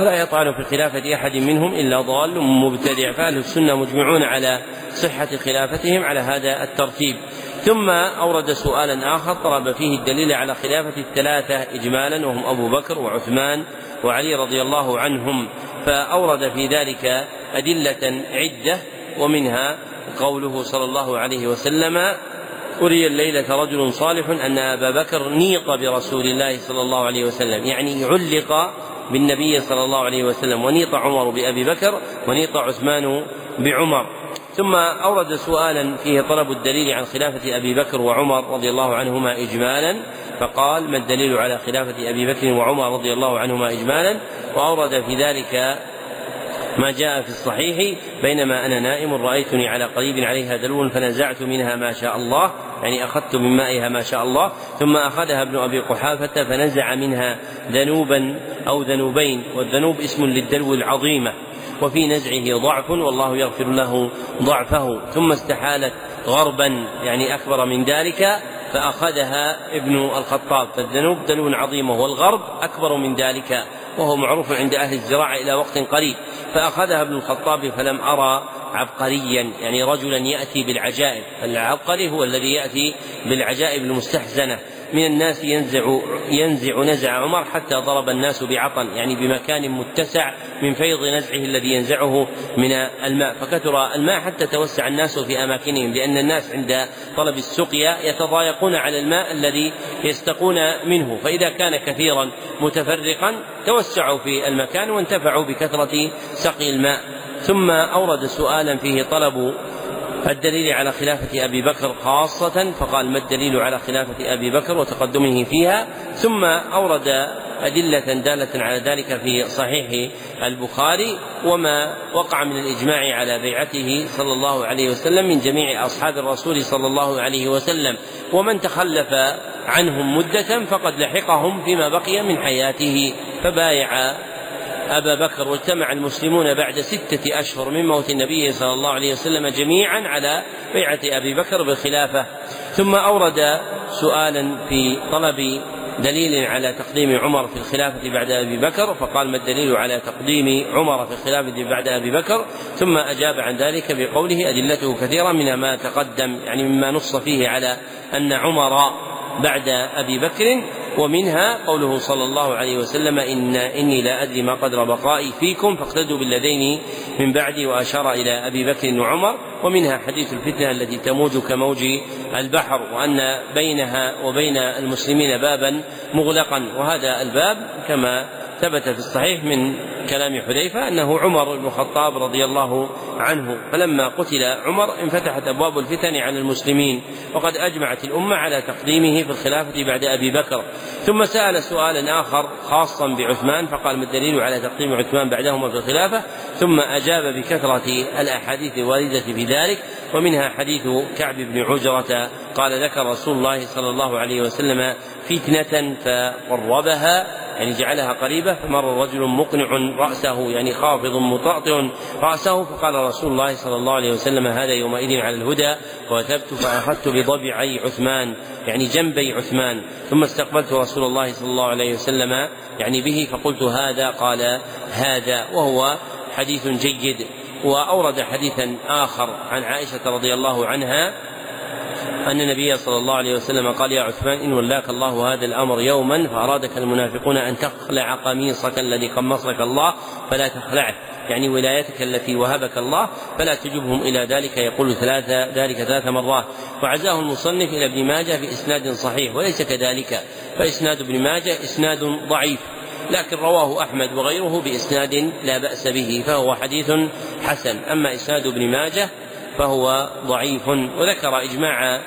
ولا يطعن في خلافة أحد منهم إلا ضال مبتدع فأهل السنة مجمعون على صحة خلافتهم على هذا الترتيب. ثم أورد سؤالا آخر طلب فيه الدليل على خلافة الثلاثة إجمالا وهم أبو بكر وعثمان وعلي رضي الله عنهم. فأورد في ذلك أدلة عدة ومنها قوله صلى الله عليه وسلم أري الليلة رجل صالح أن أبا بكر نيط برسول الله صلى الله عليه وسلم. يعني علق بالنبي صلى الله عليه وسلم. ونيط عمر بأبي بكر ونيط عثمان بعمر. ثم أورد سؤالا فيه طلب الدليل عن خلافة أبي بكر وعمر رضي الله عنهما إجمالا. فقال ما الدليل على خلافة أبي بكر وعمر رضي الله عنهما إجمالا؟ وأورد في ذلك ما جاء في الصحيح بينما أنا نائم رأيتني على قريب عليها دلو فنزعت منها ما شاء الله. يعني أخذت من مائها ما شاء الله ثم أخذها ابن أبي قحافة فنزع منها ذنوبا أو ذنوبين والذنوب اسم للدلو العظيمة وفي نزعه ضعف والله يغفر له ضعفه ثم استحالت غربا يعني أكبر من ذلك فأخذها ابن الخطاب فالذنوب دلو عظيم والغرب أكبر من ذلك وهو معروف عند أهل الزراعة إلى وقت قريب فأخذها ابن الخطاب فلم أرى عبقريا يعني رجلا يأتي بالعجائب. العبقري هو الذي يأتي بالعجائب المستحزنة. من الناس ينزع ينزع نزع عمر حتى ضرب الناس بعطن يعني بمكان متسع من فيض نزعه الذي ينزعه من الماء. فكثر الماء حتى توسع الناس في أماكنهم لأن الناس عند طلب السقيا يتضايقون على الماء الذي يستقون منه. فإذا كان كثيرا متفرقا توسعوا في المكان وانتفعوا بكثرة سقي الماء. ثم أورد سؤالا فيه طلب الدليل على خلافة أبي بكر خاصة فقال ما الدليل على خلافة أبي بكر وتقدمه فيها؟ ثم أورد أدلة دالة على ذلك في صحيح البخاري وما وقع من الإجماع على بيعته صلى الله عليه وسلم من جميع أصحاب الرسول صلى الله عليه وسلم. ومن تخلف عنهم مدة فقد لحقهم فيما بقي من حياته فبايع أبا بكر واجتمع المسلمون بعد ستة أشهر من موت النبي صلى الله عليه وسلم جميعا على بيعة أبي بكر بالخلافة. ثم أورد سؤالا في طلب دليل على تقديم عمر في الخلافة بعد أبي بكر فقال ما الدليل على تقديم عمر في الخلافة بعد أبي بكر؟ ثم أجاب عن ذلك بقوله أدلته كثيرة من ما تقدم يعني مما نص فيه على أن عمر بعد أبي بكر ومنها قوله صلى الله عليه وسلم إن إني لا أدري ما قدر بقائي فيكم فاقتدوا بالذين من بعدي وأشار إلى أبي بكر وعمر ومنها حديث الفتنة التي تموج كموج البحر وأن بينها وبين المسلمين بابا مغلقا وهذا الباب كما ثبت في الصحيح من كلام حذيفة أنه عمر بن الخطاب رضي الله عنه فلما قتل عمر انفتحت أبواب الفتن على المسلمين وقد أجمعت الأمة على تقديمه في الخلافة بعد أبي بكر. ثم سأل سؤالا آخر خاصا بعثمان فقال ما الدليل على تقديم عثمان بعدهما في الخلافة؟ ثم أجاب بكثرة الأحاديث الواردة في ذلك ومنها حديث كعب بن عجرة قال ذكر رسول الله صلى الله عليه وسلم فتنة فقربها يعني جعلها قريبة فمر رجل مقنع رأسه يعني خافض مطأطئ رأسه فقال رسول الله صلى الله عليه وسلم هذا يومئذ على الهدى وكتبت فأخذت بضبعي عثمان يعني جنبي عثمان ثم استقبلت رسول الله صلى الله عليه وسلم يعني به فقلت هذا قال هذا وهو حديث جيد وأورد حديثا آخر عن عائشة رضي الله عنها أن النبي صلى الله عليه وسلم قال يا عثمان إن ولاك الله هذا الأمر يوما فأرادك المنافقون أن تخلع قميصك الذي قمصك الله فلا تخلعه. يعني ولايتك التي وهبك الله فلا تجبهم إلى ذلك يقول ثلاثة ذلك ثلاث مرات. وعزاه المصنف إلى ابن ماجه بإسناد صحيح وليس كذلك. فإسناد ابن ماجه إسناد ضعيف لكن رواه أحمد وغيره بإسناد لا بأس به فهو حديث حسن. أما إسناد ابن ماجه فهو ضعيف. وذكر إجماع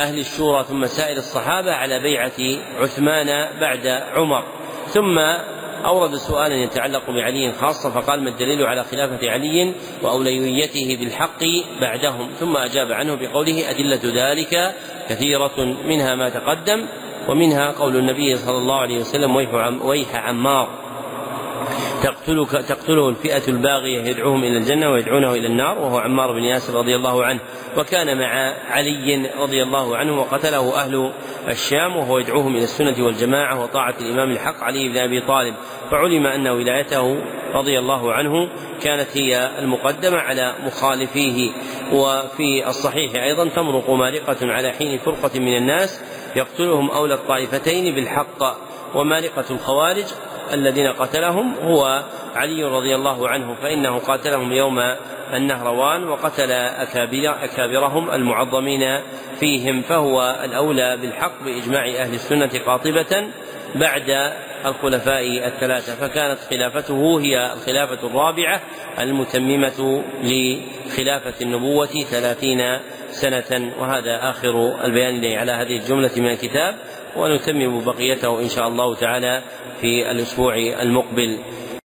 أهل الشورى ثم سائر الصحابة على بيعة عثمان بعد عمر. ثم أورد سؤالا يتعلق بعلي خاصة فقال ما الدليل على خلافة علي وأولويته بالحق بعدهم؟ ثم أجاب عنه بقوله أدلة ذلك كثيرة منها ما تقدم ومنها قول النبي صلى الله عليه وسلم ويح عمار. تقتلك تقتله الفئة الباغية يدعوهم إلى الجنة ويدعونه إلى النار وهو عمار بن ياسر رضي الله عنه. وكان مع علي رضي الله عنه وقتله أهل الشام وهو يدعوهم إلى السنة والجماعة وطاعة الإمام الحق علي بن أبي طالب. فعلم أن ولايته رضي الله عنه كانت هي المقدمة على مخالفيه. وفي الصحيح أيضا تمرق مارقة على حين فرقة من الناس يقتلهم أولى الطائفتين بالحق ومارقة الخوارج الذين قتلهم هو علي رضي الله عنه فإنه قاتلهم يوم النهروان وقتل أكابر أكابرهم المعظمين فيهم فهو الأولى بالحق بإجماع أهل السنة قاطبة بعد الخلفاء الثلاثة فكانت خلافته هي الخلافة الرابعة المتممة لخلافة النبوة ثلاثين سنة وهذا آخر البيان على هذه الجملة من الكتاب. ونتمم بقيته إن شاء الله تعالى في الأسبوع المقبل.